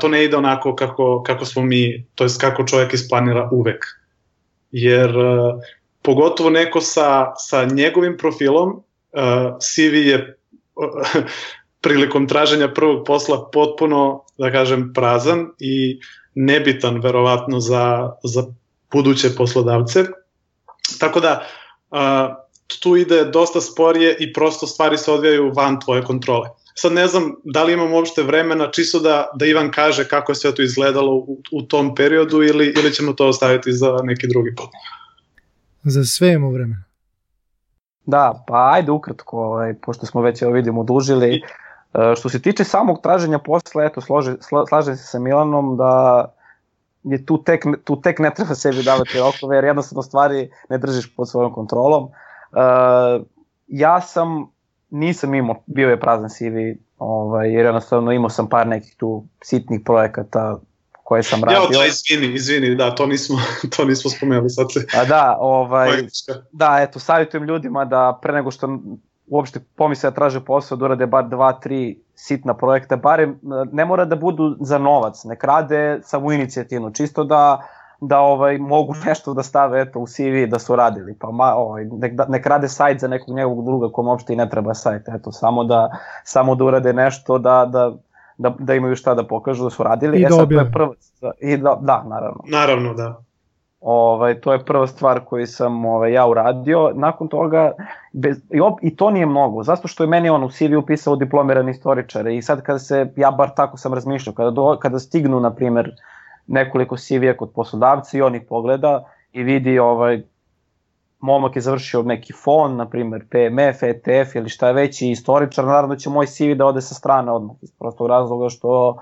to ne ide onako kako, kako smo mi, to jest kako čovjek isplanira uvek. Jer uh, pogotovo neko sa, sa njegovim profilom, uh, CV je prilikom traženja prvog posla potpuno, da kažem, prazan i nebitan verovatno za, za buduće poslodavce. Tako da tu ide dosta sporije i prosto stvari se odvijaju van tvoje kontrole. Sad ne znam da li imam uopšte vremena čisto da, da Ivan kaže kako je sve to izgledalo u, u tom periodu ili, ili ćemo to ostaviti za neki drugi put. Za sve imamo vremena. Da, pa ajde ukratko, ovaj, pošto smo već evo vidimo dužili. E, što se tiče samog traženja posla, eto, slože, slažem se sa Milanom da je tu tek, tu tek ne treba sebi davati rokove, jer jednostavno stvari ne držiš pod svojom kontrolom. Uh, ja sam, nisam imao, bio je prazan CV, ovaj, jer jednostavno imao sam par nekih tu sitnih projekata koje sam radio. Ja, da, izvini, izvini, da, to nismo, to nismo spomenuli sad se. A da, ovaj, da, eto, savjetujem ljudima da pre nego što uopšte pomisle da traže posao da urade bar dva, tri sitna projekta, barem ne mora da budu za novac, nek rade samo inicijativno, čisto da da ovaj mogu nešto da stave eto u CV da su radili pa ma, ovaj nek, da, nek rade sajt za nekog njegovog druga kom uopšte i ne treba sajt eto samo da samo da urade nešto da da da, da imaju šta da pokažu da su radili. I e sad to je prvo i da, da naravno. Naravno da. Ovaj, to je prva stvar koju sam ovaj, ja uradio. Nakon toga, bez, i, op, i to nije mnogo, zato što je meni on u CV upisao diplomirani istoričar i sad kada se, ja bar tako sam razmišljao, kada, do, kada stignu, na primer, nekoliko CV-a kod poslodavca i on ih pogleda i vidi ovaj, momak je završio neki fon, na primer PMF, ETF ili šta je već i istoričar, naravno će moj CV da ode sa strane odmah, iz prostog razloga što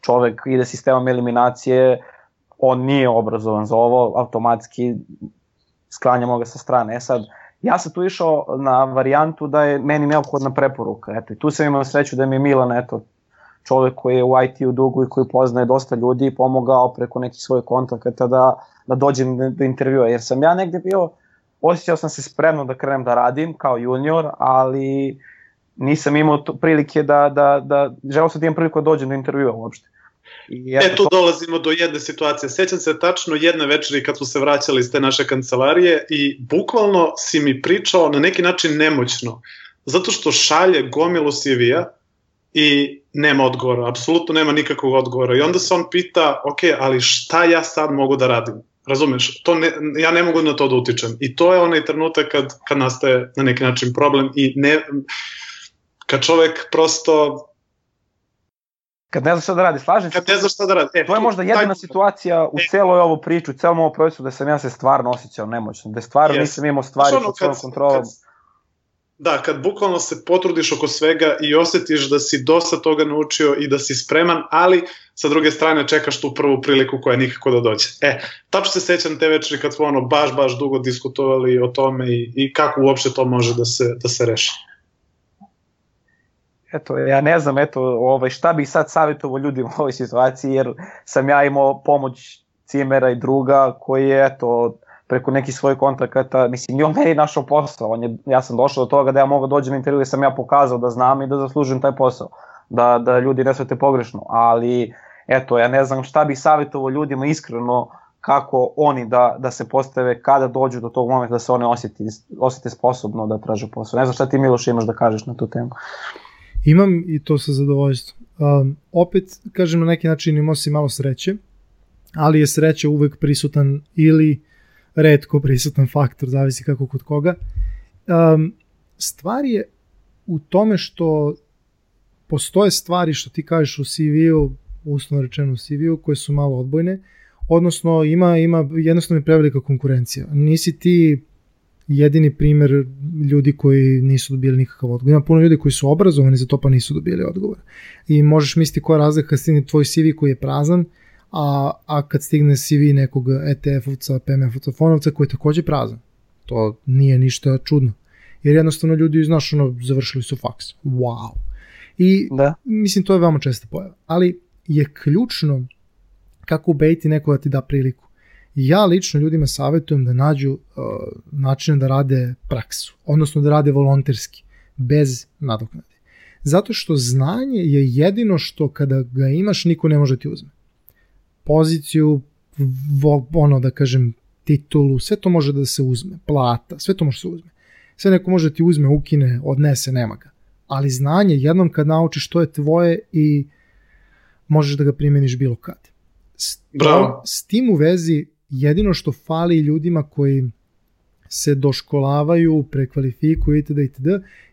čovek ide sistemom eliminacije, on nije obrazovan za ovo, automatski sklanjamo ga sa strane. E sad, ja sam tu išao na varijantu da je meni neophodna preporuka. Eto, i tu sam imao sreću da mi je Milan, eto, čovek koji je u IT-u dugo i koji poznaje dosta ljudi pomogao preko nekih svojih kontakata da, da dođem do intervjua. Jer sam ja negde bio, osjećao sam se spremno da krenem da radim kao junior, ali nisam imao prilike da, da, da želeo sam da imam priliku da dođem do intervjua uopšte. I e, tu dolazimo do jedne situacije. Sećam se tačno jedne večeri kad smo se vraćali iz te naše kancelarije i bukvalno si mi pričao na neki način nemoćno, zato što šalje gomilu CV-a i nema odgovora, apsolutno nema nikakvog odgovora. I onda se on pita, ok, ali šta ja sad mogu da radim? Razumeš, to ne, ja ne mogu na to da utičem. I to je onaj trenutak kad, kad nastaje na neki način problem i ne, kad čovek prosto Kad ne zna šta da radi, slažem se. Kad ne zna šta da radi. E, to je možda jedina taj... situacija u e. celoj ovo priču, u celom ovo procesu da sam ja se stvarno osjećao nemoćno, da stvarno yes. nisam imao stvari pod svojom kontrolom. Kad, da, kad bukvalno se potrudiš oko svega i osetiš da si dosta toga naučio i da si spreman, ali sa druge strane čekaš tu prvu priliku koja nikako da dođe. E, tačno se sećam te večeri kad smo ono baš, baš dugo diskutovali o tome i, i kako uopšte to može da se, da se reši eto, ja ne znam, eto, ovaj, šta bih sad savjetovao ljudima u ovoj situaciji, jer sam ja imao pomoć Cimera i druga koji je, eto, preko nekih svojih kontakata, mislim, i on meni našao posao, on je, ja sam došao do toga da ja mogu da dođem na intervju i sam ja pokazao da znam i da zaslužim taj posao, da, da ljudi ne svete pogrešno, ali eto, ja ne znam šta bih savjetovao ljudima iskreno kako oni da, da se postave kada dođu do tog momenta da se one osjeti, osjete sposobno da traže posao. Ne znam šta ti Miloš imaš da kažeš na tu temu. Imam i to sa zadovoljstvom. Um, opet, kažem, na neki način imao si malo sreće, ali je sreća uvek prisutan ili redko prisutan faktor, zavisi kako kod koga. Um, stvar je u tome što postoje stvari što ti kažeš u CV-u, uslovno rečeno u CV-u, koje su malo odbojne, odnosno ima, ima jednostavno prevelika konkurencija. Nisi ti jedini primer ljudi koji nisu dobili nikakav odgovor. Ima puno ljudi koji su obrazovani za to pa nisu dobili odgovor. I možeš misliti koja razlika kad stigne tvoj CV koji je prazan, a, a kad stigne CV nekog ETF-ovca, PMF-ovca, fonovca koji je takođe prazan. To nije ništa čudno. Jer jednostavno ljudi, znaš, ono, završili su faks. Wow. I da. mislim, to je veoma česta pojava. Ali je ključno kako ubediti neko da ti da priliku. Ja lično ljudima savjetujem da nađu uh, načine da rade praksu, odnosno da rade volonterski, bez nadoknade. Zato što znanje je jedino što kada ga imaš niko ne može ti uzme. Poziciju, ono da kažem, titulu, sve to može da se uzme, plata, sve to može da se uzme. Sve neko može da ti uzme, ukine, odnese, nema ga. Ali znanje jednom kad naučiš to je tvoje i možeš da ga primeniš bilo kad. S, Bravo. S tim u vezi jedino što fali ljudima koji se doškolavaju, prekvalifikuju itd. itd.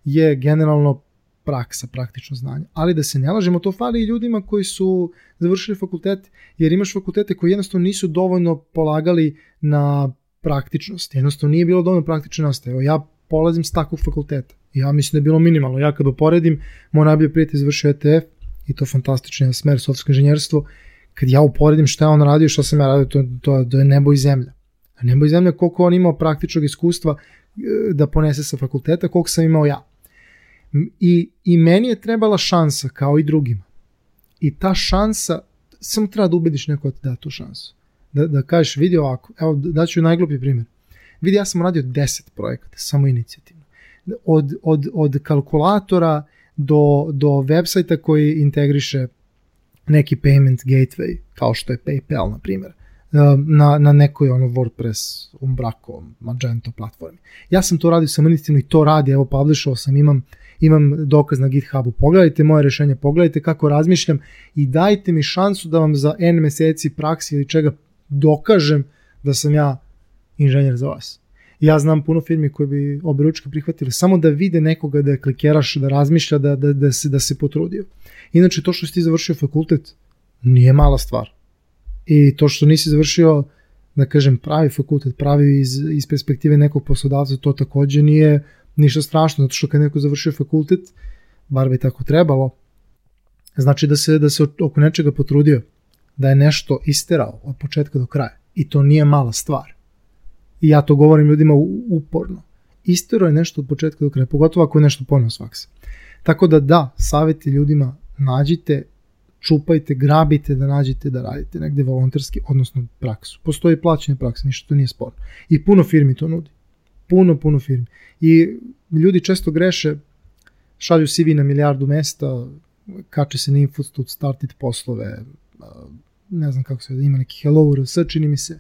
je generalno praksa, praktično znanje. Ali da se ne lažemo, to fali i ljudima koji su završili fakultet, jer imaš fakultete koji jednostavno nisu dovoljno polagali na praktičnost. Jednostavno nije bilo dovoljno praktične nastave. Evo ja polazim s takvog fakulteta. Ja mislim da je bilo minimalno. Ja kad uporedim, moj najbolji prijatelj završio ETF i to fantastičan smer softsko inženjerstvo kad ja uporedim šta je on radio što sam ja radio, to, to, to je nebo i zemlja. A nebo i zemlja koliko on imao praktičnog iskustva e, da ponese sa fakulteta, koliko sam imao ja. I, I meni je trebala šansa, kao i drugima. I ta šansa, samo treba da ubediš neko da ti da tu šansu. Da, da kažeš, vidi ovako, evo daću najgluplji primjer. Vidi, ja sam radio 10 projekata, samo inicijativno. Od, od, od kalkulatora do, do websajta koji integriše neki payment gateway, kao što je PayPal, na primjer, na, na nekoj ono WordPress, Umbraco, Magento platformi. Ja sam to radio sa inicijativno i to radi, evo publishovao sam, imam, imam dokaz na GitHubu. Pogledajte moje rešenje, pogledajte kako razmišljam i dajte mi šansu da vam za N meseci praksi ili čega dokažem da sam ja inženjer za vas. Ja znam puno firmi koje bi obe ručke prihvatili samo da vide nekoga da je klikeraš, da razmišlja, da, da, da, se, da se potrudio. Inače, to što si ti završio fakultet nije mala stvar. I to što nisi završio, da kažem, pravi fakultet, pravi iz, iz perspektive nekog poslodavca, to takođe nije ništa strašno, zato što kad neko završio fakultet, bar bi tako trebalo, znači da se, da se oko nečega potrudio, da je nešto isterao od početka do kraja. I to nije mala stvar. I ja to govorim ljudima uporno. Istero je nešto od početka do kraja, pogotovo ako je nešto ponio s faksa. Tako da da, savjeti ljudima nađite, čupajte, grabite da nađete da radite negde volonterski, odnosno praksu. Postoji plaćene prakse, ništa to nije sporno. I puno firmi to nudi. Puno, puno firmi. I ljudi često greše, šalju CV na milijardu mesta, kače se na Infostud, startit poslove, ne znam kako se ima neki Hello RS, čini mi se,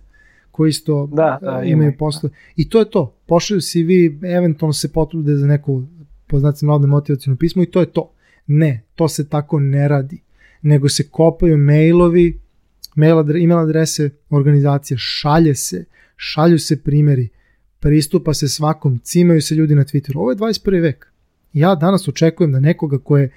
koji isto da, da, imaju ima, poslove. I to je to. Pošalju CV, eventualno se potrude za neku poznacim navode motivacijno pismo i to je to. Ne, to se tako ne radi. Nego se kopaju mailovi, mail adre, email adrese organizacije, šalje se, šalju se primeri, pristupa se svakom, cimaju se ljudi na Twitteru. Ovo je 21. vek. Ja danas očekujem da nekoga ko je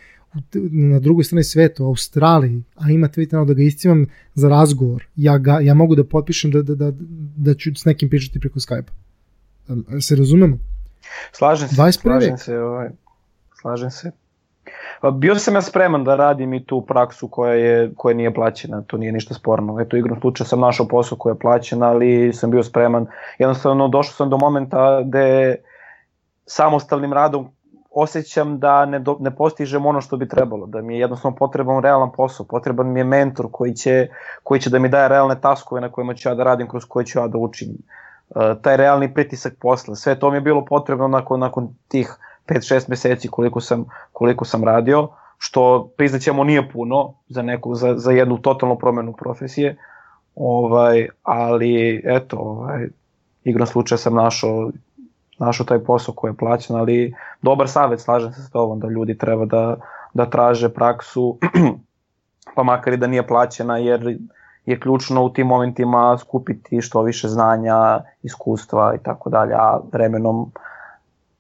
na drugoj strani sveta, u Australiji, a ima Twitter da ga iscimam za razgovor, ja, ga, ja mogu da potpišem da, da, da, da ću s nekim pričati preko Skype-a. Se razumemo? Slažem se. 21. Slažem vek. se, ovaj, slažem se. Pa bio sam ja spreman da radim i tu praksu koja, je, koja nije plaćena, to nije ništa sporno. Eto, igrom slučaja sam našao posao koja je plaćena, ali sam bio spreman. Jednostavno, došao sam do momenta gde samostalnim radom osjećam da ne, do, ne postižem ono što bi trebalo, da mi je jednostavno potreban realan posao, potreban mi je mentor koji će, koji će da mi daje realne taskove na kojima ću ja da radim, kroz koje ću ja da učim. Uh, taj realni pritisak posla, sve to mi je bilo potrebno nakon, nakon tih 5-6 meseci koliko sam, koliko sam radio, što priznaćemo nije puno za, neku, za, za jednu totalnu promenu profesije, ovaj, ali eto, ovaj, igrom slučaja sam našao našao taj posao koji je plaćen, ali dobar savet, slažem se s tobom, da ljudi treba da, da traže praksu, pa makar i da nije plaćena, jer je ključno u tim momentima skupiti što više znanja, iskustva i tako dalje, a vremenom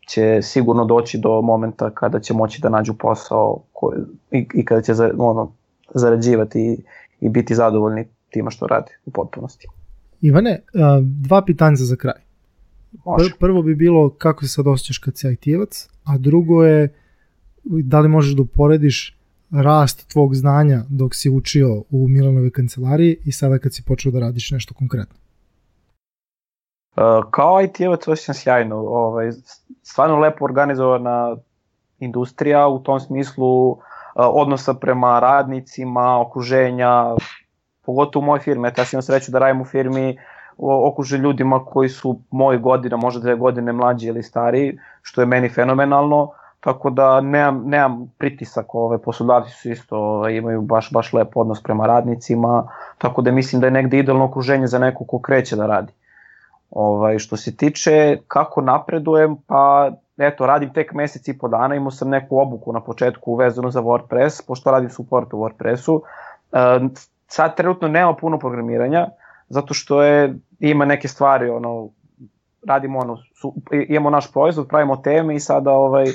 će sigurno doći do momenta kada će moći da nađu posao koji, i, i kada će za, ono, zarađivati i, i biti zadovoljni tima što radi u potpunosti. Ivane, dva pitanja za kraj. Može. Prvo bi bilo kako se sad osjećaš kad si IT-evac, a drugo je da li možeš da uporediš rast tvog znanja dok si učio u Milanove kancelariji i sada kad si počeo da radiš nešto konkretno? Uh, kao IT-evac osjećam sjajno. Ovaj, stvarno lepo organizovana industrija u tom smislu uh, odnosa prema radnicima, okruženja, pogotovo u mojoj firmi. Ja sam sreću da radim u firmi okružen ljudima koji su moje godina, možda dve godine mlađi ili stariji, što je meni fenomenalno, tako da nemam, nemam pritisak, ove, poslodavci su isto, ove, imaju baš, baš lep odnos prema radnicima, tako da mislim da je negde idealno okruženje za neko ko kreće da radi. Ovaj, što se tiče kako napredujem, pa eto, radim tek mesec i po dana, imao sam neku obuku na početku vezano za WordPress, pošto radim support u WordPressu. E, sad trenutno nema puno programiranja, zato što je ima neke stvari ono radimo ono su, imamo naš proizvod, pravimo teme i sada ovaj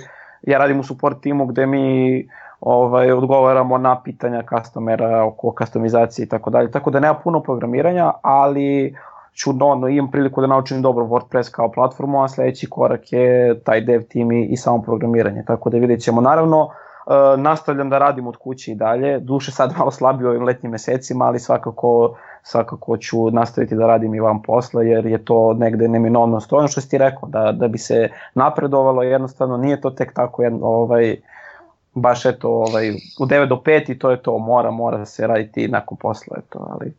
ja radim u support timu gde mi ovaj odgovaramo na pitanja customera oko customizacije i tako dalje. Tako da nema puno programiranja, ali ću no, no, imam priliku da naučim dobro WordPress kao platformu, a sledeći korak je taj dev tim i, i samo programiranje. Tako da vidjet ćemo. Naravno, uh, nastavljam da radim od kuće i dalje. Duše sad malo slabije ovim letnjim mesecima, ali svakako svakako ću nastaviti da radim i vam posle, jer je to negde neminovnost. Ono što si ti rekao, da, da bi se napredovalo, jednostavno nije to tek tako jedno, ovaj, baš eto, ovaj, u 9 do 5 i to je to, mora, mora da se raditi nakon posla, eto, ali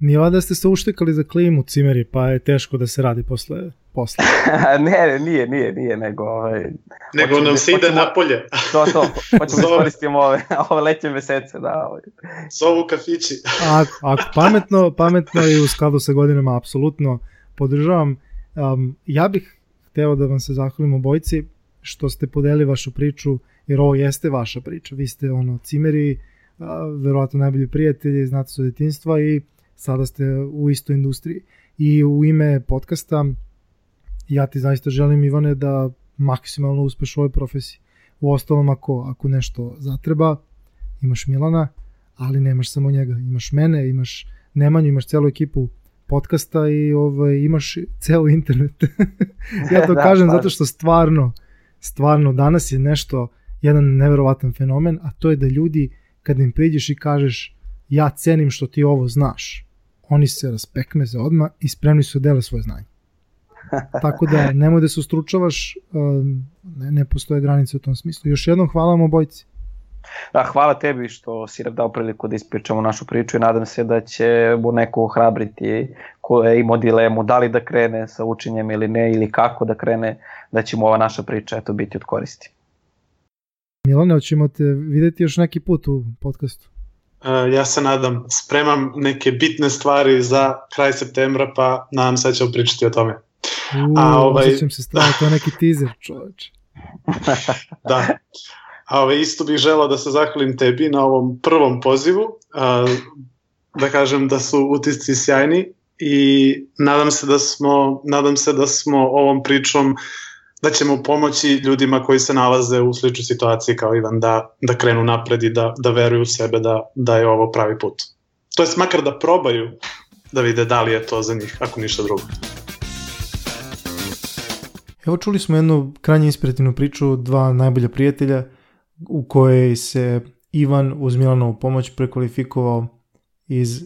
Nije vada ste se uštekali za klimu cimeri, pa je teško da se radi posle posle. ne, nije, nije, nije, nego... Ovaj, nego nam da se ide na polje. to, to, hoćemo da iskoristimo ove, ove letnje mesece, da. Ovaj. Zovu kafići. ako, ako pametno, pametno i u skladu sa godinama, apsolutno podržavam. Um, ja bih hteo da vam se zahvalim obojci što ste podeli vašu priču, jer ovo jeste vaša priča. Vi ste ono cimeri, uh, verovatno najbolji prijatelji, znate su detinstva i sada ste u istoj industriji. I u ime podcasta ja ti zaista želim Ivane da maksimalno uspeš u ovoj profesiji. U ostalom ako, ako nešto zatreba, imaš Milana, ali nemaš samo njega, imaš mene, imaš Nemanju, imaš celu ekipu podcasta i ovaj, imaš ceo internet. ja to da, kažem pa. zato što stvarno, stvarno danas je nešto, jedan neverovatan fenomen, a to je da ljudi kad im priđeš i kažeš ja cenim što ti ovo znaš, oni se raspekmeze odma i spremni su da dele svoje znanje. Tako da nemoj da se ustručavaš, um, ne, ne postoje granice u tom smislu. Još jednom hvala vam obojci. Da, hvala tebi što si nam dao priliku da ispričamo našu priču i nadam se da će mu neko ohrabriti ko je imao dilemu da li da krene sa učenjem ili ne ili kako da krene, da će mu ova naša priča eto biti od koristi. Milane, hoćemo te videti još neki put u podcastu. Uh, ja se nadam, spremam neke bitne stvari za kraj septembra, pa nadam se da ćemo pričati o tome. Uuu, A, ovaj... se strano, to je neki teaser, čoveč. da. A ovaj, isto bih želao da se zahvalim tebi na ovom prvom pozivu, uh, da kažem da su utisci sjajni i nadam se da smo, nadam se da smo ovom pričom uh, da ćemo pomoći ljudima koji se nalaze u sličnoj situaciji kao Ivan da, da krenu napred i da, da veruju u sebe da, da je ovo pravi put. To je makar da probaju da vide da li je to za njih, ako ništa drugo. Evo čuli smo jednu krajnje inspirativnu priču dva najbolja prijatelja u kojoj se Ivan uz Milanovu pomoć prekvalifikovao iz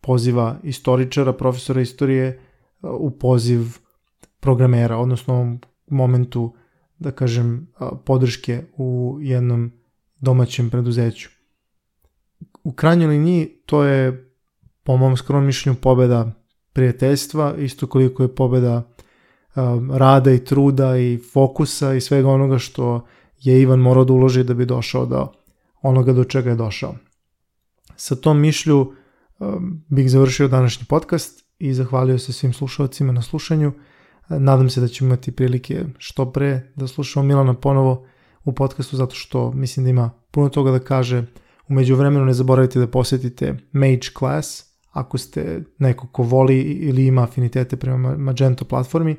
poziva istoričara, profesora istorije u poziv programera, odnosno momentu, da kažem, podrške u jednom domaćem preduzeću. U krajnjoj liniji to je, po mom skromnom mišljenju, pobeda prijateljstva, isto koliko je pobeda rada i truda i fokusa i svega onoga što je Ivan morao da uloži da bi došao do onoga do čega je došao. Sa tom mišlju bih završio današnji podcast i zahvalio se svim slušalcima na slušanju. Nadam se da ćemo imati prilike što pre da slušamo Milana ponovo u podcastu zato što mislim da ima puno toga da kaže. Umeđu vremenu ne zaboravite da posetite Mage Class, ako ste neko ko voli ili ima afinitete prema Magento platformi.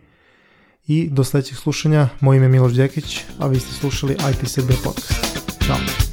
I do sledećeg slušanja, moje ime je Miloš Đekić, a vi ste slušali IT podcast. Ćao!